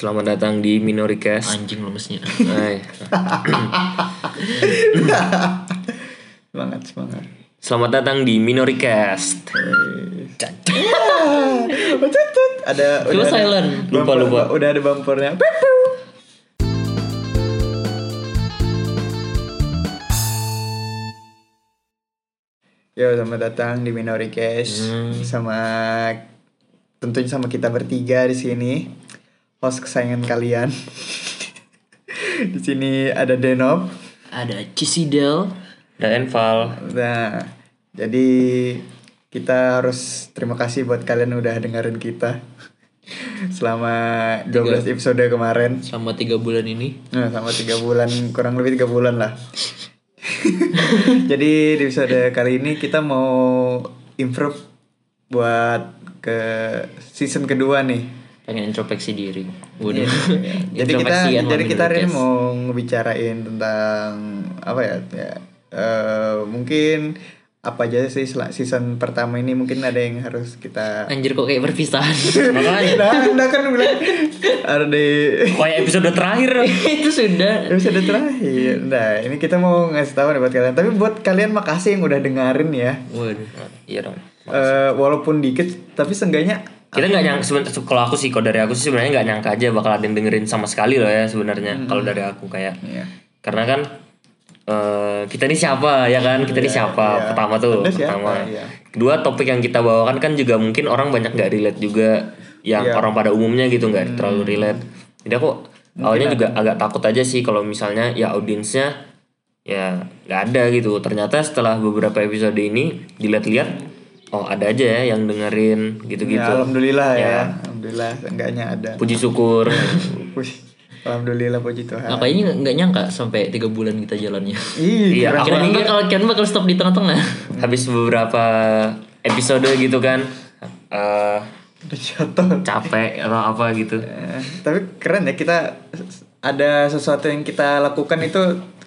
Selamat datang di Minoricast. Anjing lemesnya. Hai. Semangat, semangat. Selamat datang di Minoricast. Tutut. Ada Coba udah ada silent. Lupa, bumper- lupa. Udah ada bumpernya. Yo, selamat datang di Minori Cash Hmm. sama tentunya sama kita bertiga di sini. Host kesayangan kalian. di sini ada Denop. Ada Cisidel. Dan Enval. Nah, jadi kita harus terima kasih buat kalian udah dengerin kita selama 12 episode kemarin. Selama tiga bulan ini. Nah, sama tiga bulan kurang lebih tiga bulan lah. jadi di episode kali ini kita mau improve buat ke season kedua nih. Pengen introspeksi diri. Udah. Iya, Jadi kita jadi kita hari ini mau ngebicarain tentang apa ya? ya eh, mungkin apa aja sih season pertama ini mungkin ada yang harus kita Anjir kok kayak perpisahan. Makanya. nah, nah kan bilang ada di Kayak episode terakhir. Itu sudah. episode terakhir. Nah, ini kita mau ngasih tahu nih buat kalian. Tapi buat kalian makasih yang udah dengerin ya. Waduh. Iya dong. Eh, walaupun dikit, tapi seenggaknya Kita nggak nyangka sebenarnya kalau aku sih kalau dari aku sih sebenarnya nggak nyangka aja bakal ada yang dengerin sama sekali loh ya sebenarnya kalau dari aku kayak. Iya. karena kan eh kita ini siapa ya kan? Kita ini siapa? iya. pertama tuh Anda siapa, pertama. Iya. kedua topik yang kita bawakan kan juga mungkin orang banyak nggak relate juga yang Iya. orang pada umumnya gitu nggak terlalu relate. Jadi aku awalnya juga agak takut aja sih kalau misalnya ya audiensnya ya nggak ada gitu. Ternyata setelah beberapa episode ini dilihat-lihat oh ada aja ya yang dengerin gitu-gitu ya, alhamdulillah ya. Ya. Alhamdulillah seenggaknya ada. puji syukur alhamdulillah puji Tuhan. Apa ini nggak nyangka sampai tiga bulan kita jalannya. Ih, Iya, keren aku banget. bakal kira bakal stop di tengah-tengah. habis beberapa episode gitu kan eh Udah jatuh. capek atau apa gitu Eh, tapi keren ya kita ada sesuatu yang kita lakukan itu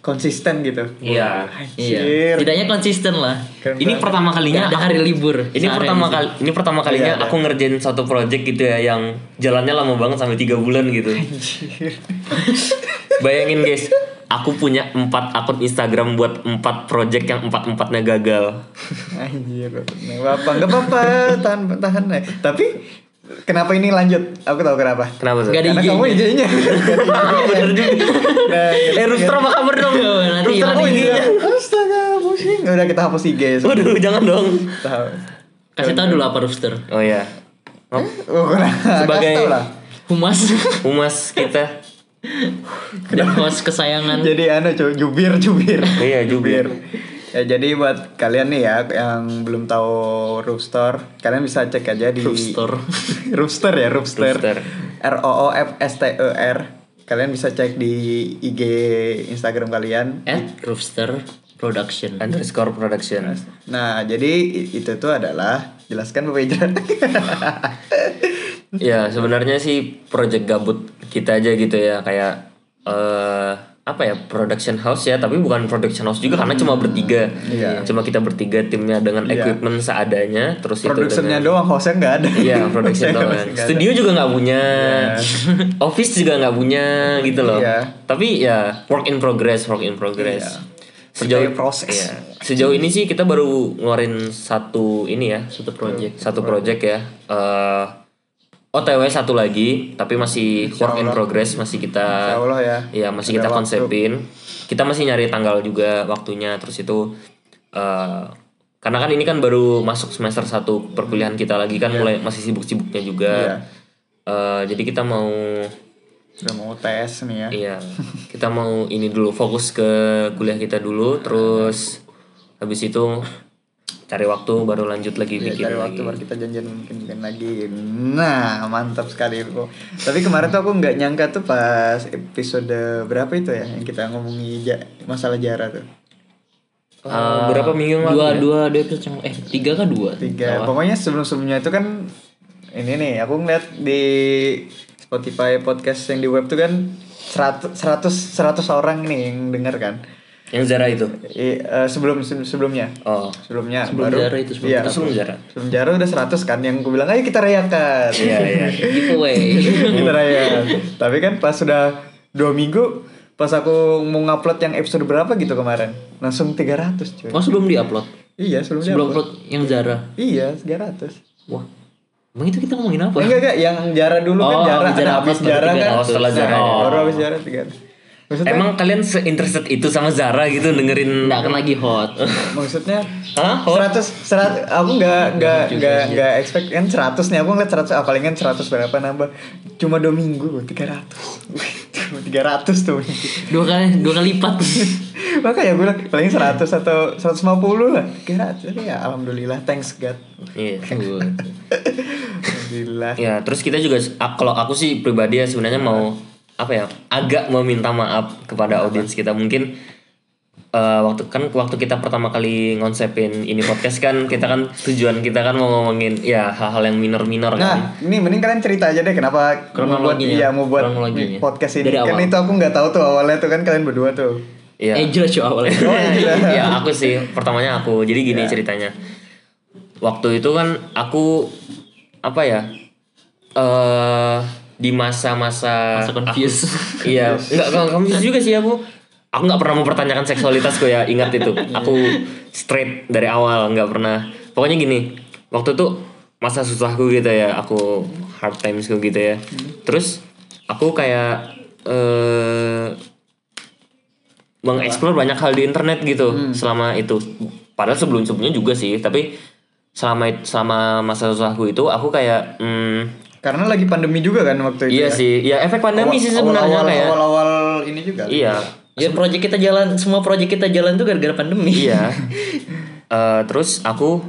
konsisten gitu. iya Iya. Anjir. Tidaknya konsisten lah. Keren ini banget. pertama kalinya ada aku- hari libur. ini pertama kali ini pertama kalinya Iya, ada. aku ngerjain satu project gitu ya yang jalannya lama banget sampai tiga bulan gitu bayangin guys aku punya empat akun Instagram buat empat project yang empat empatnya gagal Anjir, nggak apa nggak apa-apa, tahan tahan ya. Tapi kenapa ini lanjut? Aku tahu kenapa. kenapa tuh Nggak ada Karena kamu IG-nya. bener juga eh Rooster apa kabar dong Nanti Rooster nanti apa IG-nya Astaga, pusing. Udah kita hapus IG. waduh jangan dong Tahu. Kasih tahu dulu apa Rooster. oh ya Oh, kurang. Sebagai-. Humas humas kita dan host kesayangan. Jadi anu jubir jubir. iya jubir Ya jadi buat kalian nih ya yang belum tahu Roopster, kalian bisa cek aja di Roopster. Roopster ya. Roopster. R O O F S T E R. Kalian bisa cek di IG Instagram kalian. At Rooster Production. underscore production Nah, jadi itu tuh adalah jelaskan Bapak ya sebenarnya sih project gabut kita aja gitu ya kayak eh apa ya production house ya tapi bukan production house juga karena cuma bertiga Iya. cuma kita bertiga timnya dengan Iya. equipment seadanya terus Productionnya itu dengan doang, hostnya nggak ada. Iya, production doang. Ada. Studio juga nggak punya, office juga nggak punya gitu loh. Iya. Tapi ya work in progress, work in progress. Iya. Sejauh proses. Iya. Sejauh ini sih kita baru ngeluarin satu ini ya, Satu project. satu project ya. Eh OTW satu lagi, tapi masih work in progress, masih kita Insya Allah ya. Iya masih Ada kita waktu. konsepin. Kita masih nyari tanggal juga waktunya. Terus itu eh karena kan ini kan baru masuk semester 1 perkuliahan kita lagi kan mulai masih sibuk-sibuknya juga. Iya. Eh, jadi kita mau Udah mau tes nih ya. iya kita mau ini dulu fokus ke kuliah kita dulu. Terus habis itu cari waktu baru lanjut lagi bikin cari lagi. waktu baru kita janjian mungkin bikin lagi. Nah, mantap sekali kok. Tapi kemarin tuh aku nggak nyangka tuh pas episode berapa itu ya yang kita ngomongi ja- masalah Jara tuh. Eh, berapa minggu lalu Dua ya? dua dua episode yang eh tiga kah dua? Tiga. Pokoknya sebelum-sebelumnya itu kan ini nih, aku ngeliat di Spotify podcast yang di web tuh kan 100 100 100 orang nih yang denger kan. Yang Zara itu. I- eh, sebelum se- sebelumnya. Oh. Sebelumnya Sebelum baru Zara itu, sebelum iya, Itu sebelum Zara. Sebelum Zara udah 100 kan yang gue bilang ayo kita rayakan. Iya, iya. Giveaway. kita rayakan. Tapi kan pas sudah dua minggu pas aku mau ngupload yang episode berapa gitu kemarin langsung 300 cuy. Oh sebelum diupload. Iya sebelumnya. Sebelum upload. upload yang Zara. Iya 300. Wah. Emang itu kita ngomongin apa? Enggak enggak yang Jara dulu kan Oh, Jara habis Zara ada habis upload baru Jara kan. 300. Oh, setelah Zara. Nah, Oh. Baru habis Jara 300. Maksudnya Emang kalian se-interested itu sama Zara gitu dengerin Nggak akan lagi hot. maksudnya Hah? Oh. 100 100 aku nggak nggak nggak nggak expect kan 100 nih aku ngeliat 100 ah, palingan 100 berapa nambah cuma dua minggu 300 Wih, cuma 300 tuh Dua kali dua kali lipat. makanya gue bilang paling 100 atau 150 lah 300 Tapi ya alhamdulillah thanks God Iya. alhamdulillah Ya, terus kita juga kalau aku sih pribadi ya sebenarnya mau apa ya? Agak meminta maaf kepada audiens kita mungkin eh, waktu kan waktu kita pertama kali ngonsepin ini podcast kan kita kan tujuan kita kan mau ngomongin ya hal-hal yang minor-minor kan. Nah, ini mending kalian cerita aja deh kenapa mau buat iya mau buat podcast ini. Dari kan itu aku nggak tahu tuh awalnya tuh kan kalian berdua tuh. Iya. Eh jelas cuy awalnya. ya aku sih pertamanya aku jadi gini ceritanya waktu itu kan aku apa ya eh di masa-masa Masa confused. aku- iya nggak nggak confused juga sih aku. Aku nggak pernah mempertanyakan seksualitasku ya ingat itu. Aku straight dari awal nggak pernah. Pokoknya gini waktu itu masa susahku gitu ya aku hard timesku gitu ya. Terus aku kayak eh mengeksplor banyak hal di internet gitu selama itu. Padahal sebelum sebelumnya juga sih, tapi selama selama masa susahku itu aku kayak hmm, Karena lagi pandemi juga kan waktu itu. iya ya. sih, ya efek pandemi sih sebenarnya awal, kayak awal-awal ini juga. iya Ya proyek kita jalan, semua proyek kita jalan tuh gara-gara pandemi. iya. Eh, terus aku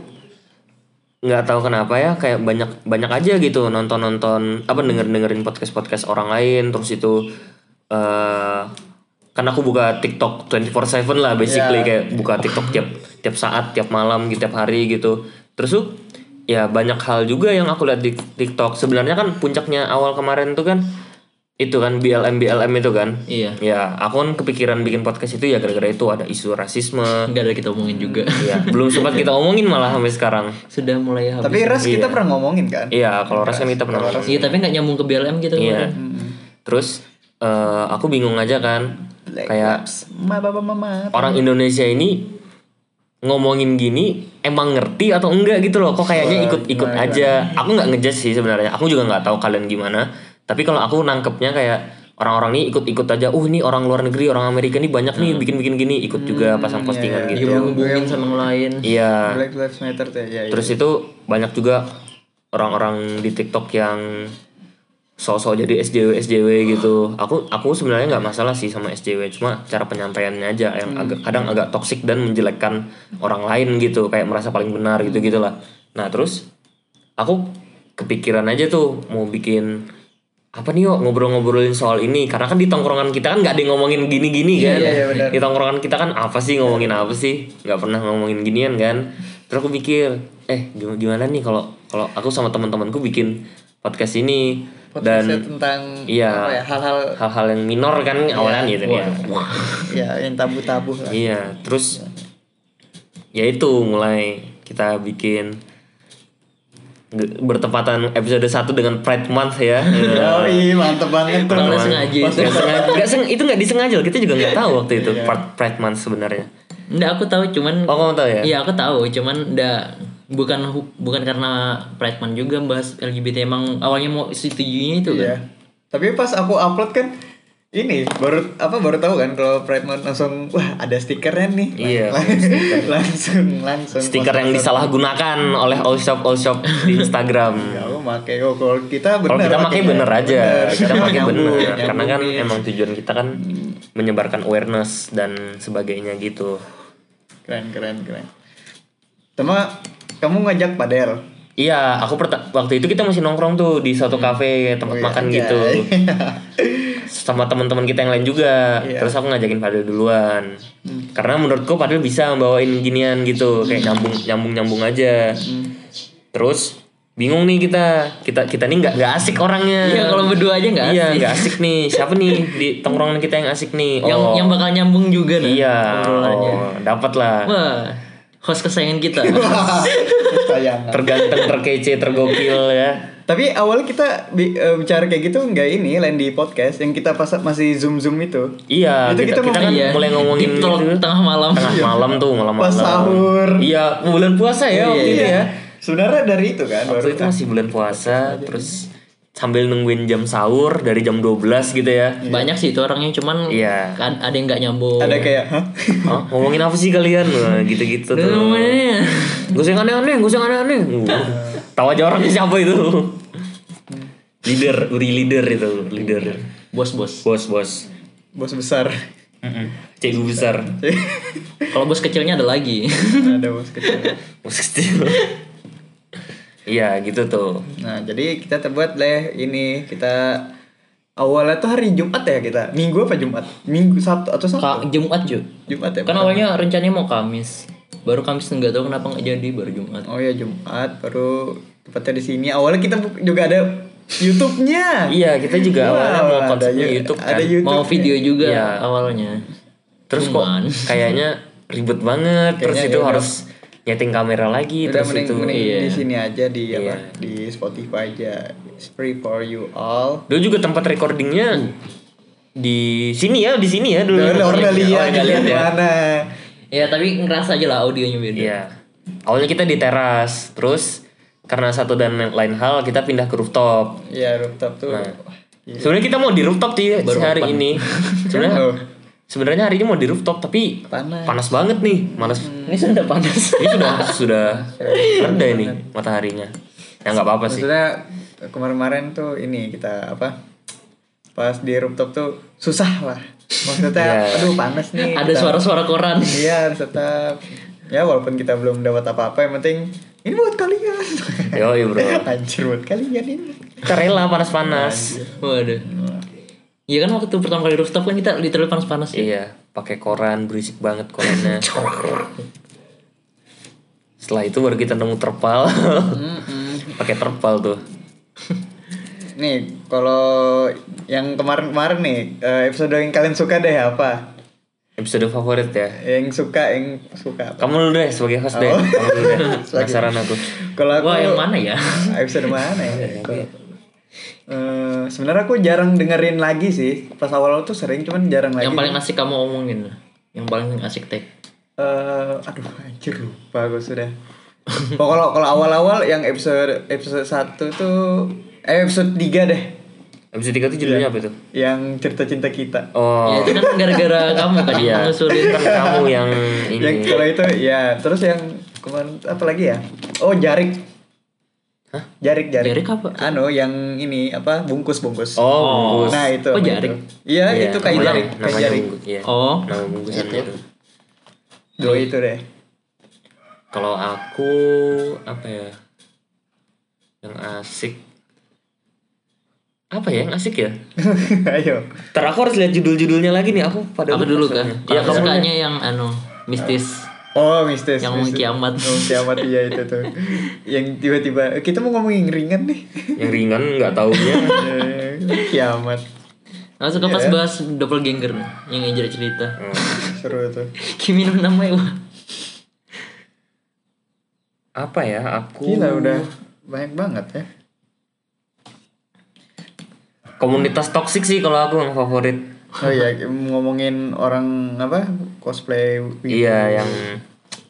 nggak tahu kenapa ya kayak banyak banyak aja gitu nonton nonton apa denger dengerin podcast podcast orang lain terus itu eh kan aku buka TikTok 24/7 lah basically Iya. kayak buka TikTok tiap tiap saat tiap malam gitu tiap hari gitu terus tuh ya banyak hal juga yang aku lihat di TikTok sebenarnya kan puncaknya awal kemarin tuh kan itu kan BLM BLM itu kan Iya. ya aku kan kepikiran bikin podcast itu ya gara-gara itu ada isu rasisme Enggak ada kita omongin juga. ya belum sempat kita omongin malah sampai sekarang Sudah mulai habis. Tapi ras kita pernah ngomongin kan. iya kalau ras kan kita pernah ngomong. Iya tapi nggak nyambung ke BLM gitu iya kemarin. terus eh, aku bingung aja kan Black kayak Labs. Ma baba mama. orang Indonesia ini ngomongin gini emang ngerti atau enggak gitu loh? Kok kayaknya ikut-ikut aja. aku nggak ngejudge sih sebenarnya. Aku juga nggak tahu kalian gimana. Tapi kalau aku nangkepnya kayak orang-orang ini ikut-ikut aja. Uh ini orang luar negeri orang Amerika ini banyak nih bikin-bikin gini. Ikut juga pasang postingan Dia gitu. Belum hubungin sama yang lain. iya. Black Lives Matter tuh ya. terus itu banyak juga orang-orang di TikTok yang sosok jadi SJW SJW gitu. Aku aku sebenarnya nggak masalah sih sama SJW, cuma cara penyampaiannya aja yang agak kadang agak toksik dan menjelekkan orang lain gitu, kayak merasa paling benar gitu gitulah. Nah terus aku kepikiran aja tuh mau bikin apa nih yuk ngobrol-ngobrolin soal ini. Karena kan di tongkrongan kita kan nggak ada yang ngomongin gini-gini kan? Iya, iya, di tongkrongan kita kan apa sih ngomongin apa sih? Nggak pernah ngomongin ginian kan? Terus aku pikir eh gim- gimana nih kalau kalau aku sama teman-temanku bikin podcast ini dan tentang iya. apa ya, hal-hal hal-hal yang minor kan awalnya gitu ya ya yang tabu-tabu lah. iya terus ya itu mulai kita bikin bertepatan episode 1 dengan Pride Month ya. Oh iya mantep banget tuh. Nggak sengaja itu. Nggak sengaja, nggak seng- itu nggak disengaja kita juga nggak tahu waktu itu Pride Pride Month sebenarnya. Enggak aku tahu cuman oh kamu tahu ya? Iya aku tahu cuman enggak bukan bukan karena Pride Month juga bahas LGBT emang awalnya mau setujunya itu Iya. kan. Tapi pas aku upload kan ini baru apa baru tahu kan kalau Pride Month langsung wah ada stikernya nih. Iya, Lang- langsung langsung. stiker yang disalahgunakan oleh all shop all shop di Instagram Ya aku make oh, kalau kita bener. kalau kita pakai pakainya. bener aja kita pakai Nyambung, bener karena kan iya. emang tujuan kita kan menyebarkan awareness dan sebagainya gitu keren keren keren. Tema kamu ngajak padel. Iya, aku waktu itu kita masih nongkrong tuh di suatu kafe tempat Oh iya, makan anjay. gitu. Sama teman-teman kita yang lain juga. Iya. Terus aku ngajakin Padel duluan. Karena menurutku Padel bisa bawain ginian gitu, kayak nyambung nyambung nyambung aja. Terus bingung nih kita kita kita nih nggak nggak asik orangnya Iya kalau berdua aja nggak iya asik. nggak asik nih siapa nih di tongkrongan kita yang asik nih Yang oh yang bakal nyambung juga nih. iya oh, dapat lah Wah, host kesayangan kita. sayang terganteng terkece tergokil ya tapi awalnya kita bi- eh, bicara kayak gitu nggak ini lain di podcast yang kita pas masih zoom zoom itu iya Itu kita, kita kita kan Iya. mulai ngomongin gitu. tengah malam. tengah malam tuh malam malam Pas sahur. iya bulan puasa ya waktu itu ya sebenarnya dari itu kan waktu itu masih bulan puasa terus sambil nungguin jam sahur dari jam 12 gitu ya. Banyak sih itu orangnya cuman Iya. kan ada yang nggak nyambung. ada kayak hah? Hah, ngomongin apa sih kalian? Gitu-gitu tuh. Gue usah yang aneh-aneh, gue usah yang aneh-aneh. Tahu aja orangnya siapa itu. Leader, Uri leader itu Leader. Bos-bos. Bos, bos. Bos besar. Cikgu besar. Kalau bos kecilnya ada lagi. ada bos kecil. Bos kecil Iya gitu tuh nah jadi kita terbuat deh ini kita awalnya tuh hari Jumat ya kita minggu apa Jumat minggu Sabtu atau Sabtu Ka- Jumat Ju. Jumat ya Kan awalnya rencananya mau Kamis. Baru Kamis nggak tahu kenapa nggak jadi baru Jumat. oh ya Jumat baru tepatnya di sini awalnya kita juga ada YouTube-nya Iya kita juga Wow, awalnya mau ada konsepnya Yu- YouTube kan ada YouTube Mau video juga Iya. awalnya. Terus kok Cuman. kayaknya ribet banget Terus Kayaknya itu ya harus nyeting kamera lagi udah Terus mending, itu mending iya. di sini aja di apa Iya. di Spotify aja It's free for you all Dulu juga tempat recordingnya di sini ya, di sini ya dulu. Udah udah udah Oh, lihat di ya. mana Ya tapi ngerasa aja lah audionya beda. Iya. Awalnya kita di teras, terus karena satu dan lain hal kita pindah ke rooftop. ya rooftop tuh Nah. Sebenarnya kita mau di rooftop sih hari ini. Sebenarnya Oh. Sebenarnya hari ini mau di rooftop tapi Panas. panas banget nih, malas. Ini sudah panas. Ini sudah sudah reda ini mataharinya. Ya nggak apa-apa sih. maksudnya kemarin-kemarin tuh ini kita apa pas di rooftop tuh susah lah maksudnya Iya. aduh panas nih Ada suara-suara koran. iya tetap ya walaupun kita belum dapat apa-apa yang penting ini buat kalian Yo, bro. anjir buat kalian ini Kita rela panas-panas. Waduh. Iya kan waktu pertama kali rooftop kan kita literally panas-panas ya. Iya, pakai koran berisik banget korannya. Setelah itu baru kita nemu terpal. pakai terpal tuh. nih kalau yang kemarin-kemarin nih eh, episode yang kalian suka deh apa Episode favorit ya. yang suka yang suka apa? Kamu dulu deh sebagai host deh. Oh. Kamu dulu deh. Penasaran aku. kalau aku Wah yang mana ya? episode mana ya Eh, sebenarnya aku jarang dengerin lagi sih pas awal tuh sering cuman jarang lagi yang paling asik kamu omongin. Yang paling asik tag. Eh, aduh anjir lupa gue sudah Oh, kalau kalau awal-awal yang episode episode 1 tuh eh episode 3 deh Episode 3 tuh judulnya apa itu? yang cerita cinta kita Oh. Ya itu kan gara-gara kamu kan yang Iya. ngusulin. Kan kamu yang yang ini. kalau itu ya terus yang kemarin apa lagi ya oh jarik Hah? jarik jarik Jarik apa? anu yang ini apa bungkus bungkus Oh, bungkus. nah itu Oh, apa jarik. iya itu kayak jarik kayak namanya jarik bungkus. Iya. Oh. Nama bungkusannya itu. dua itu deh Kalau aku apa ya? Yang asik. Apa ya yang asik ya? ayo Ntar aku harus lihat judul-judulnya lagi nih aku pada Apa dulu kan? Ya Aku kamu sukanya yang anu mistis. Oh, mistis. Yang mistis. kiamat. Oh, kiamat iya itu tuh. yang tiba-tiba kita mau ngomongin ringan nih. yang ringan nggak taunya. Eh, kiamat. Aku suka pas Iya. bahas doppelganger yang Ejar cerita. Hmm. Seru tuh. Kimi no namanya wah. Apa ya? Aku Gila udah banyak banget ya. komunitas toksik sih kalau aku yang favorit. Oh iya, ngomongin orang apa? Cosplay wibu Iya, yang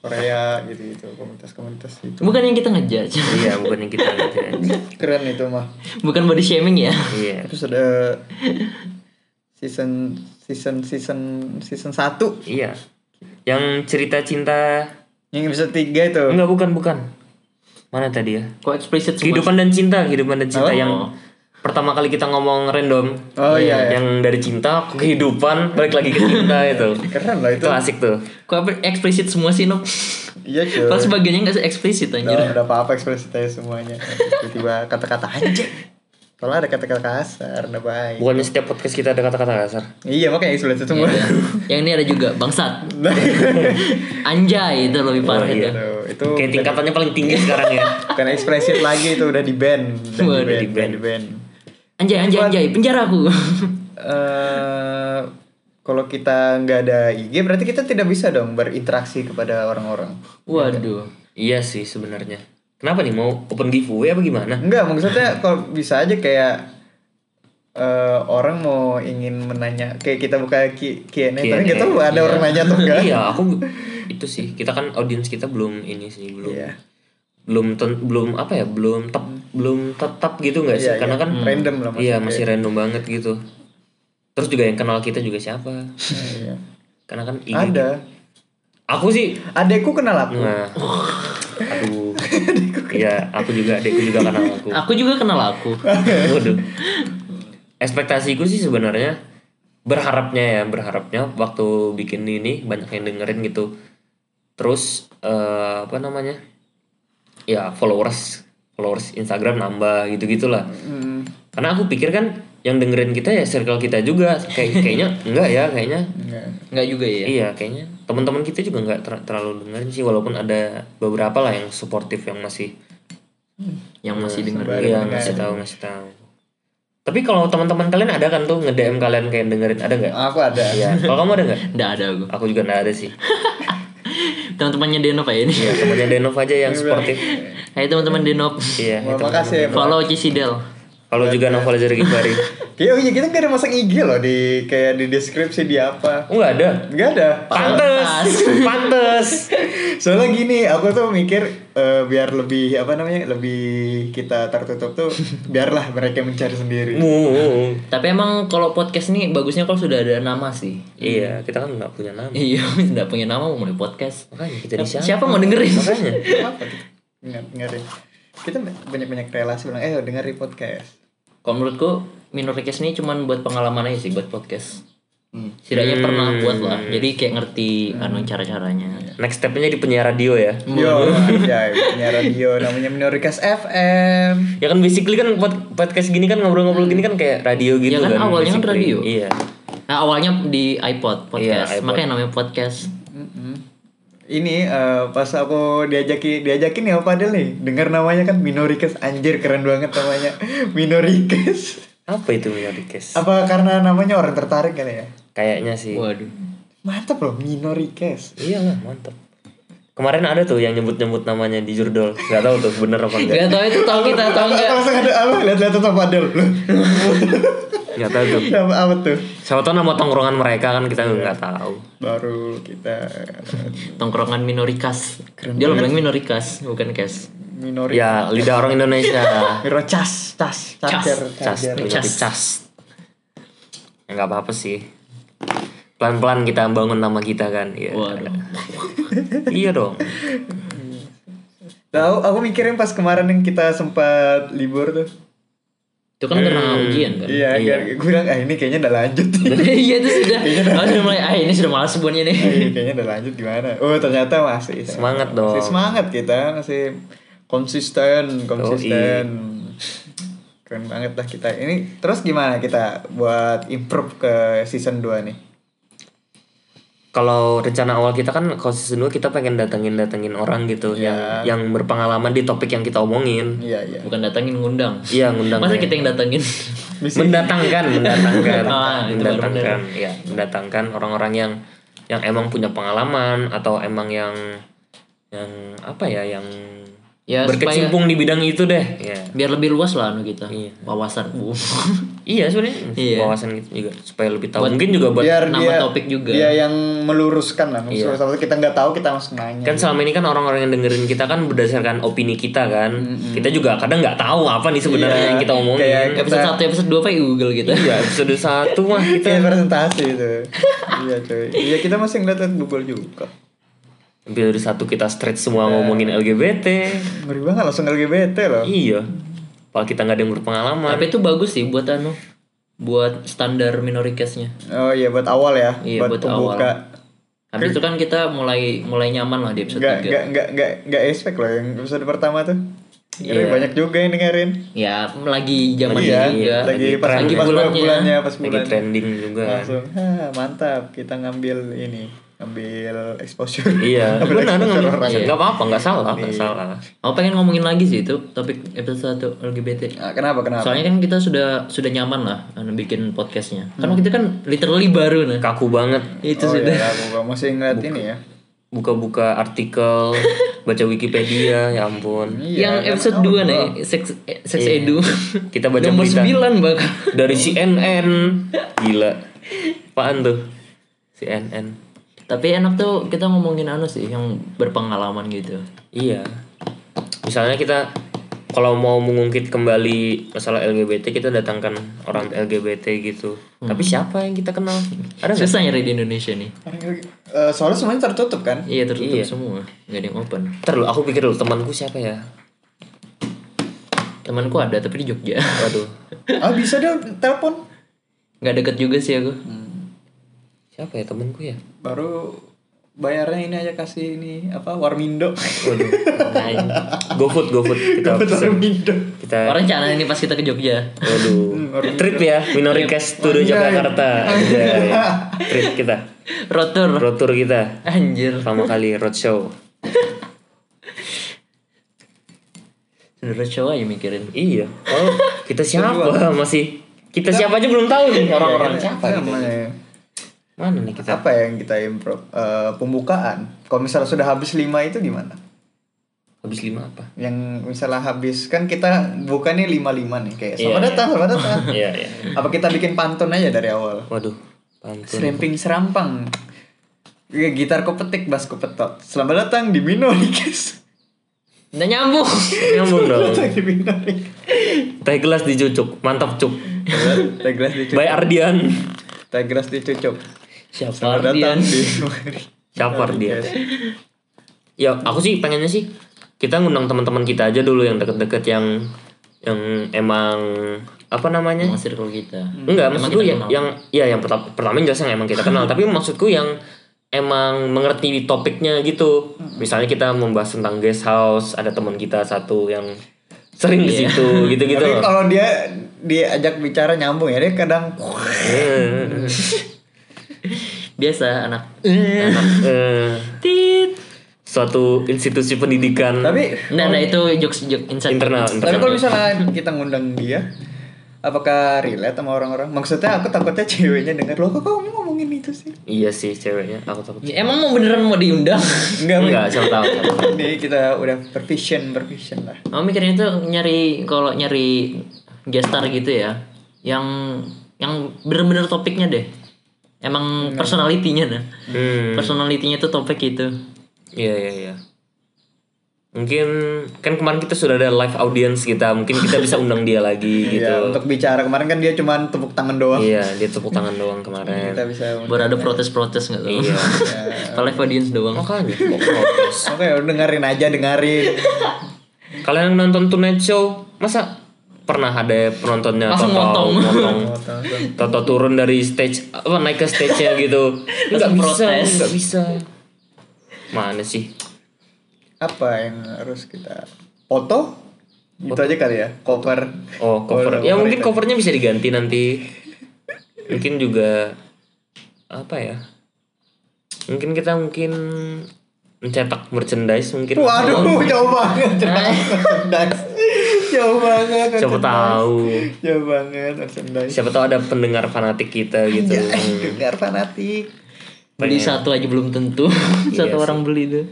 Korea gitu gitu, komunitas-komunitas itu. Bukan yang kita ngejudge. iya bukan yang kita ya. Keren itu mah. Bukan body shaming ya. Iya. Terus ada season season season season 1 Iya. Yang cerita cinta yang episode 3 itu. enggak bukan bukan. Mana tadi ya? Kok semua? Kehidupan dan cinta, kehidupan dan cinta Oh. yang pertama kali kita ngomong random. Oh, iya, iya. Yang dari cinta ke kehidupan balik lagi ke cinta itu. Keren lah itu. Itu asik tuh. Kok apa eksplisit semua sih Nok? Iya, cuy. Pas sebagiannya nggak eksplisit anjir. Udah, udah apa-apa ekspresi saya semuanya. Tiba-tiba kata-kata anjing. Kalau ada kata-kata kasar, udah baik. Bukannya setiap podcast kita ada kata-kata kasar. Iya makanya itu semua. Iya. Yang ini ada juga bangsat. Anjay itu lebih parah Oh, itu. iya. Tuh, itu Kayak tingkatannya paling tinggi sekarang ya. bukan eksplisit lagi itu udah di ban, udah di ban, di ban. Anjay anjay anjay penjara aku. Eh, kalau kita nggak ada IG berarti kita tidak bisa dong berinteraksi kepada orang-orang. Waduh. iya sih sebenarnya. Kenapa nih mau open giveaway apa gimana? Enggak, maksudnya kalau bisa aja kayak eh, orang mau ingin menanya kayak kita buka Q&A tapi nggak tahu ada iya. orang nanya atau enggak. iya, aku itu sih. Kita kan audiens kita belum ini sih, belum Iya. Belum ten- belum apa ya, belum tep, belum tetap gitu nggak sih? Iya, Karena iya. kan Random lah Iya, masih random banget gitu. Terus juga yang kenal kita juga siapa? Iya. Karena kan IG. Ada. Aku sih Adekku kenal aku. Nah, aduh, iya, aku juga, adekku juga kenal aku. Aku juga kenal aku. Waduh. Ekspektasiku sih sebenarnya berharapnya ya, berharapnya waktu bikin ini banyak yang dengerin gitu. Terus eh, apa namanya? Ya followers, followers Instagram nambah gitu-gitulah. Hmm, Karena aku pikir kan yang dengerin kita ya circle kita juga. Kayak kayaknya enggak ya, kayaknya enggak. Enggak juga ya. Iya, kayaknya teman-teman kita juga nggak ter- terlalu dengerin sih walaupun ada beberapa lah yang suportif yang masih Yang masih denger. Iya dengar. ngasih tahu ngasih tahu. Tapi kalau teman-teman kalian ada kan tuh nge DM kalian kayak dengerin ada nggak? Aku ada. Iya. Kalau kamu ada nggak? Enggak ada aku. Aku juga nggak ada sih. Teman-temannya Denov ya ini. Iya temannya Denov aja yang sportif. Hai teman-teman Denov. Iya. Wah, itu. makasih ya. Follow Cisidel. Kalau juga novel dari Gifari. Kayak oh iya kita nggak ada masang IG loh di kayak di deskripsi di apa. Oh nggak ada. Nggak ada. Pantes, pantes. Soalnya gini, aku tuh mikir eh, biar lebih apa namanya lebih kita tertutup tuh biarlah mereka mencari sendiri. Mu. Tapi emang kalau podcast nih bagusnya kalau sudah ada nama sih. Iya, kita kan nggak punya nama. Iya, nggak punya nama mau mulai podcast. Makanya kita di siapa? Siapa mau dengerin? Makanya. apa dengerin. Kita banyak banyak relasi bilang eh dengerin podcast. Kalau menurutku Minorecast ini cuman buat pengalaman aja sih buat podcast. Hmm. Setidaknya pernah buat lah. Jadi kayak ngerti anu cara-caranya. Next stepnya di penyiar radio ya. Yo, ya punya radio namanya Minorikas FM. Ya kan basically kan pod- podcast gini kan ngobrol-ngobrol gini kan kayak radio gitu Ya kan, kan. awalnya kan radio. Iya. Nah awalnya di iPod podcast, Iya, iPod. makanya namanya podcast. Ini eh, pas aku diajakin diajakin ya Padel nih, dengar namanya kan Minorikas anjir keren banget namanya Minorikas. Apa itu Minorikas? Apa karena namanya orang tertarik kali ya? Kayaknya sih. Waduh. Mantap loh Minorikas. Iyalah, mantap. Kemarin ada tuh yang nyebut-nyebut namanya di jurdol. Gak tahu tuh bener apa enggak. Gak tau itu tau kita tau Aku enggak? langsung ada apa lihat-lihat sama Padel. Loh, Gak tahu tuh. Apa, apa tuh? Siapa tahu nama tongkrongan mereka kan kita nggak tahu. Baru kita Tongkrongan minorikas. Dia lo bilang minorikas, bukan kes. Minorikas. Ya, lidah orang Indonesia. Miro cas, cas, cacer, Cas, cacer. tapi cas. Ya nggak apa-apa sih. Pelan-pelan kita bangun nama kita kan. Iya. Waduh. iya dong. Tahu, aku mikirin pas kemarin yang kita sempat libur tuh. Itu kan karena ujian kan? Iya, Iya. gue bilang ah ini kayaknya udah lanjut. Iya itu sudah. Sudah mulai. Ah ini sudah malas sebuahnya nih. Eh, kayaknya udah lanjut gimana? Oh ternyata masih Semangat dong. Masih semangat kita masih konsisten konsisten. Keren banget lah kita. Ini terus gimana kita buat improve ke season 2 nih? Kalau rencana awal kita kan kalau season 2 kita pengen datengin-datengin orang gitu Iya. yang yang berpengalaman di topik yang kita omongin. Iya iya. Bukan datangin ngundang. Iya, ngundang. Masa kita yang datangin? mendatangkan, mendatangkan, Ah, mendatangkan, ya, mendatangkan orang-orang yang yang emang punya pengalaman atau emang yang yang apa ya, yang Ya, berkecimpung di bidang itu deh. Ya. Biar lebih luas lah anu kita. Iya. Wawasan. Iya sebenarnya Iya. wawasan gitu juga supaya lebih tahu. Mungkin juga buat Biar nama dia, topik juga. Dia yang meluruskan lah. Iya. Maksudnya sama kita nggak tahu kita langsung nanya. kan selama ini kan orang-orang yang dengerin kita kan berdasarkan opini kita kan. Kita juga kadang nggak tahu apa nih sebenarnya Iya, yang kita omongin. kayak- Episode 1, episode 2 pakai Google gitu. Iya, episode satu mah kita Kayak presentasi itu. iya cuy. Iya kita masih ngeliat Google juga. Episode satu kita straight semua Iya. ngomongin LGBT. Ngeri banget langsung LGBT loh. Iya. Kalau kita nggak ada yang berpengalaman. Tapi itu bagus sih buat anu buat standar minoritasnya. Oh iya buat awal ya. Iya, buat, buat pembuka. Habis itu kan kita mulai mulai nyaman lah di episode Nggak 3. nggak nggak nggak nggak expect loh yang episode pertama tuh. Kira banyak juga yang dengerin. Ya lagi zaman Iya, ini ya. lagi pas, lagi pas bulannya. bulannya, pas lagi bulannya. trending juga Langsung, "Hah, mantap kita ngambil ini, ngambil exposure. iya Ngambil benar exposure nggak orang. nggak apa-apa nggak salah Iya. nggak salah Aku pengen ngomongin lagi sih itu topik episode 1 LGBT. Nah, kenapa kenapa? Soalnya kan kita sudah sudah nyaman lah anu, bikin podcastnya. Kan kita kan literally baru nah. kaku banget Itu oh, sudah. ya, aku masih ngeliat ini ya. buka-buka artikel baca Wikipedia ya ampun yang Iya, episode 2 nih, sex eh, sex edu. kita baca Nomor berita 9 bahkan. dari CNN gila apaan tuh CNN Tapi enak tuh kita ngomongin anu sih yang berpengalaman gitu. iya misalnya kita kalau mau mengungkit kembali masalah LGBT kita datangkan orang LGBT gitu tapi siapa yang kita kenal ada nggak Susah nyari di Indonesia nih. Eh, soalnya semuanya tertutup kan? Iya tertutup Iya. semua, nggak ada yang open. Ntar lu, aku pikir dulu temanku siapa ya Temanku ada tapi di Jogja. waduh Ah bisa deh telepon. Nggak deket juga sih aku. Siapa ya temanku ya Baru bayarnya ini aja kasih ini apa Warmindo. waduh GoFood GoFood kita pesen. Warmindo. kita orang cana ini pas kita ke Jogja. Waduh, trip ya, Minori Cash to the Jakarta. Anjay. Trip kita, Rotor. road tour kita. Anjir. Pertama kali roadshow. Sebenernya cowok aja mikirin. Iya. Oh, kita siapa masih? Kita siapa aja belum tahu nih orang-orang siapa gitu. Mana nih kita? Apa yang kita improv? Eh, pembukaan. Kalau misalnya sudah habis lima itu gimana? Habis lima apa? Yang misalnya habis kan kita bukannya lima lima nih kayak Iya, selamat iya. datang selamat datang. Iya, iya. Apa kita bikin pantun aja dari awal? Waduh, pantun. Seremping serampang. Ya, gitar ku petik, bass ku petot. Selamat datang di Minolikes. Nggak nyambung. Nyambung dong. Datang di. Teh gelas dicucuk, mantap cuk. Teh gelas dicucuk. By Ardian. Teh gelas dicucuk. Siapa Selamat Ardian? datang di Siapa Ardian? Ya, aku sih pengennya sih kita ngundang teman-teman kita aja dulu yang deket-deket yang yang emang apa namanya? Emang circle kita. Enggak, Emang maksudku kita yang, yang ya yang pertama pertama jelas yang emang kita kenal, tapi maksudku yang emang mengerti topiknya gitu. Misalnya kita membahas tentang guest house, ada teman kita satu yang sering ke Iya. situ gitu-gitu Tapi kalau dia diajak bicara nyambung ya dia kadang Eh, biasa anak anak eh, tit. suatu institusi pendidikan tapi Nah, nah itu jokes jokes inside. internal, tapi internal. kalau misalnya kita ngundang dia apakah relate sama orang-orang maksudnya aku takutnya ceweknya denger loh kok kamu ngomongin itu sih Iya sih ceweknya, aku takut. Ya, Emang mau beneran mau diundang? enggak Enggak, siapa tahu. ini kita udah bervision bervision lah Mau mikirnya tuh nyari kalau nyari gestar gitu ya, yang yang bener-bener topiknya deh. Emang personalitinya nah. Hmm. Personalitinya tuh topik itu. Iya iya iya. Mungkin kan kemarin kita sudah ada live audience kita, mungkin kita bisa undang dia lagi gitu. Iya, untuk bicara kemarin kan dia cuma tepuk tangan doang Iya, dia tepuk tangan doang kemarin. kita bisa Baru ada protes-protes nggak tuh? Iya. Kalau live audience doang. Makanya kok protes. oke udah dengerin aja dengerin Kalian yang nonton Tonight Show, masa pernah ada penontonnya Langsung Toto motong. motong Toto turun dari stage apa naik ke stage-nya gitu. Enggak Langsung bisa, enggak bisa. Mana sih? apa yang harus kita foto itu aja kali ya cover Oh, cover. Oh, ya mungkin itu. covernya bisa diganti nanti. Mungkin juga apa ya? Mungkin kita mungkin mencetak merchandise mungkin. waduh jauh banget merchandise jauh banget Siapa merchandise. tahu. jauh banget merchandise Siapa tahu ada pendengar fanatik kita gitu. ya, dengar fanatik Beli satu aja belum tentu. satu orang beli tuh.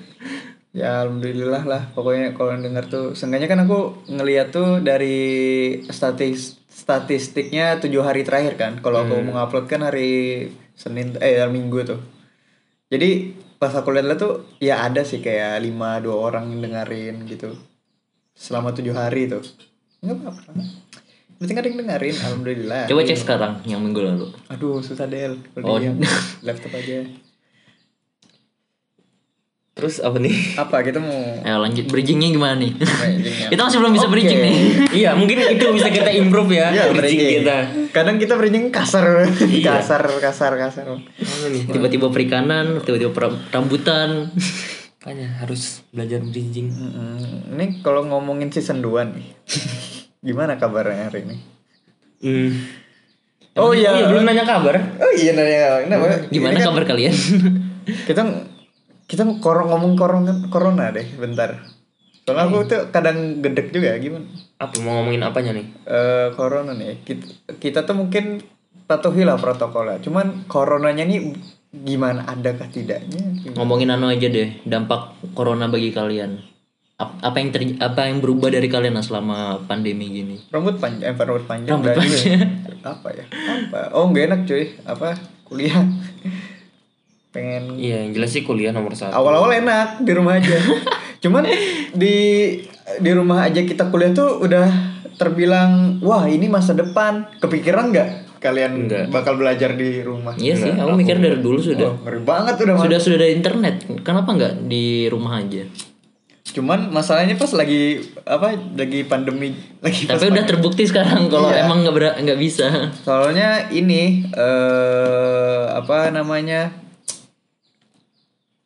ya alhamdulillah lah pokoknya kalau dengar tuh seenggaknya kan aku ngeliat tuh dari statis statistiknya tujuh hari terakhir kan kalau aku mau ngupload kan hari senin eh hari minggu tuh jadi pas aku lihat tuh ya ada sih kayak lima dua orang yang dengerin gitu selama tujuh hari tuh nggak apa-apa penting ada yang dengerin alhamdulillah Coba cek sekarang yang minggu lalu. aduh susah del Oh. diam laptop aja Terus apa nih? apa kita mau Ayo lanjut bridgingnya gimana nih? Bridgingnya. Kita masih belum bisa Oke. bridging nih. iya, mungkin itu bisa kita improve ya, Iya, bridging bridging. kita. Kadang kita bridging kasar, Iya. kasar, kasar, kasar. Tiba-tiba perikanan, tiba-tiba rambutan. Makanya harus belajar bridging Mm-mm. Ini kalau ngomongin season 2 nih. Gimana kabarnya hari ini? hmm. Oh iya. iya belum nanya kabar Oh iya nanya. Nah, Gimana ini kan kabar kalian? Kita kita kor ngomong corona corona deh bentar. Soalnya aku tuh kadang gedek juga gimana? apa mau ngomongin apanya nih Eh corona nih. Kita, kita tuh mungkin patuhi lah protokolnya. Cuman coronanya nih gimana adakah tidaknya? Gimana? Ngomongin anu aja deh, dampak corona bagi kalian. Ap- Apa yang ter- apa yang berubah dari kalian lah selama pandemi gini? Rambut panjang, eh, rambut panjang. Rambut panjang. Apa ya? Apa? Oh nggak enak cuy. Apa? Kuliah. Pengen iya yang jelas sih kuliah nomor satu awal-awal enak di rumah aja cuman di di rumah aja kita kuliah tuh udah terbilang wah ini masa depan kepikiran nggak kalian Nggak. bakal belajar di rumah Iya sih, Enggak, aku mikir dari dulu sudah. oh, ngeri banget udah. Sudah sudah ada internet. Kenapa nggak di rumah aja? cuman masalahnya pas lagi apa lagi pandemi lagi pas Tapi udah terbukti sekarang kalau Iya. emang nggak nggak bisa. soalnya ini eh apa namanya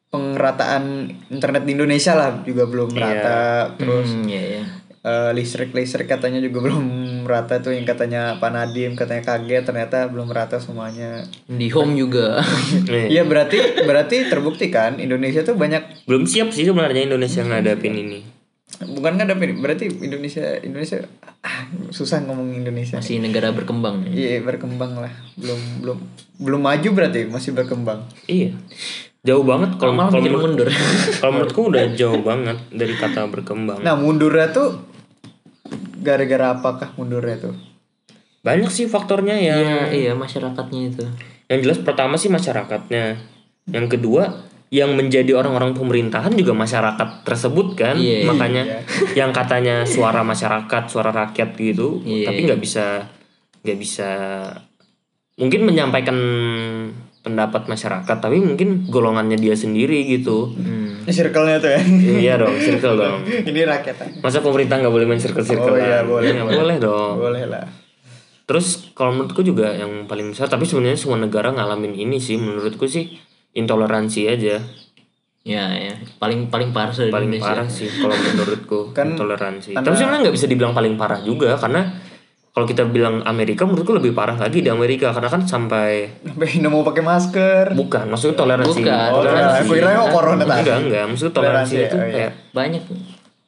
pengerataan internet di Indonesia lah juga belum merata terus Hmm, iya ya. Eh, listrik listrik katanya juga belum merata tuh yang katanya Pak Nadim katanya kaget ternyata belum merata semuanya. Di home juga. Iya berarti berarti terbukti kan Indonesia tuh banyak belum siap sih sebenarnya Indonesia ngadapin ini bukan nggak ada berarti Indonesia Indonesia ah, susah ngomong Indonesia. Masih negara berkembang. Iya berkembang lah belum belum belum maju berarti masih berkembang. iya jauh banget kalau kalau menurut, mundur. kalau menurutku udah jauh banget dari kata berkembang Nah mundurnya tuh gara-gara apakah mundurnya tuh? banyak sih faktornya yang Iya, iya masyarakatnya itu. yang jelas pertama sih masyarakatnya yang kedua yang menjadi orang-orang pemerintahan juga masyarakat tersebut kan Iya, iya. makanya yang katanya suara masyarakat suara rakyat gitu Iya. tapi nggak bisa nggak bisa mungkin menyampaikan pendapat masyarakat tapi mungkin golongannya dia sendiri gitu Hmm. Ini circle-nya tuh ya. iya dong circle dong Ini rakyat. masa pemerintah nggak boleh main circle circle Oh iya, boleh, nggak boleh. boleh dong Boleh lah. Terus kalau menurutku juga yang paling besar tapi sebenarnya semua negara ngalamin ini sih menurutku sih intoleransi aja Ya, ya. Paling paling parah di paling Indonesia. parah sih kalau menurutku Kan intoleransi. Tapi sebenarnya nggak bisa dibilang paling parah juga karena kalau kita bilang Amerika menurutku lebih parah lagi di Amerika karena kan sampai Sampai nggak mau pakai masker. bukan maksudnya toleransi. Bukan, Oh, toleransi. aku kira kok corona tadi. Enggak, enggak, maksudnya toleransi Toleransi, itu oh iya. kayak Banyak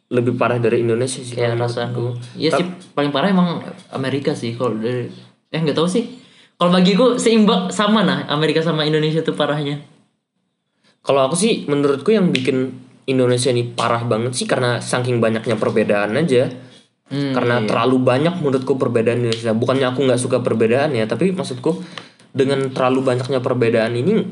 lebih parah dari Indonesia sih kayak kalau rasa menurutku. Iya sih paling parah emang Amerika sih kalau dari eh nggak tahu sih. Kalau bagiku seimbang sama nah Amerika sama Indonesia tuh parahnya. Kalau aku sih menurutku yang bikin Indonesia ini parah banget sih karena saking banyaknya perbedaan aja. Hmm, karena terlalu banyak menurutku perbedaan di Indonesia. Bukannya aku nggak suka perbedaan ya, tapi maksudku dengan terlalu banyaknya perbedaan ini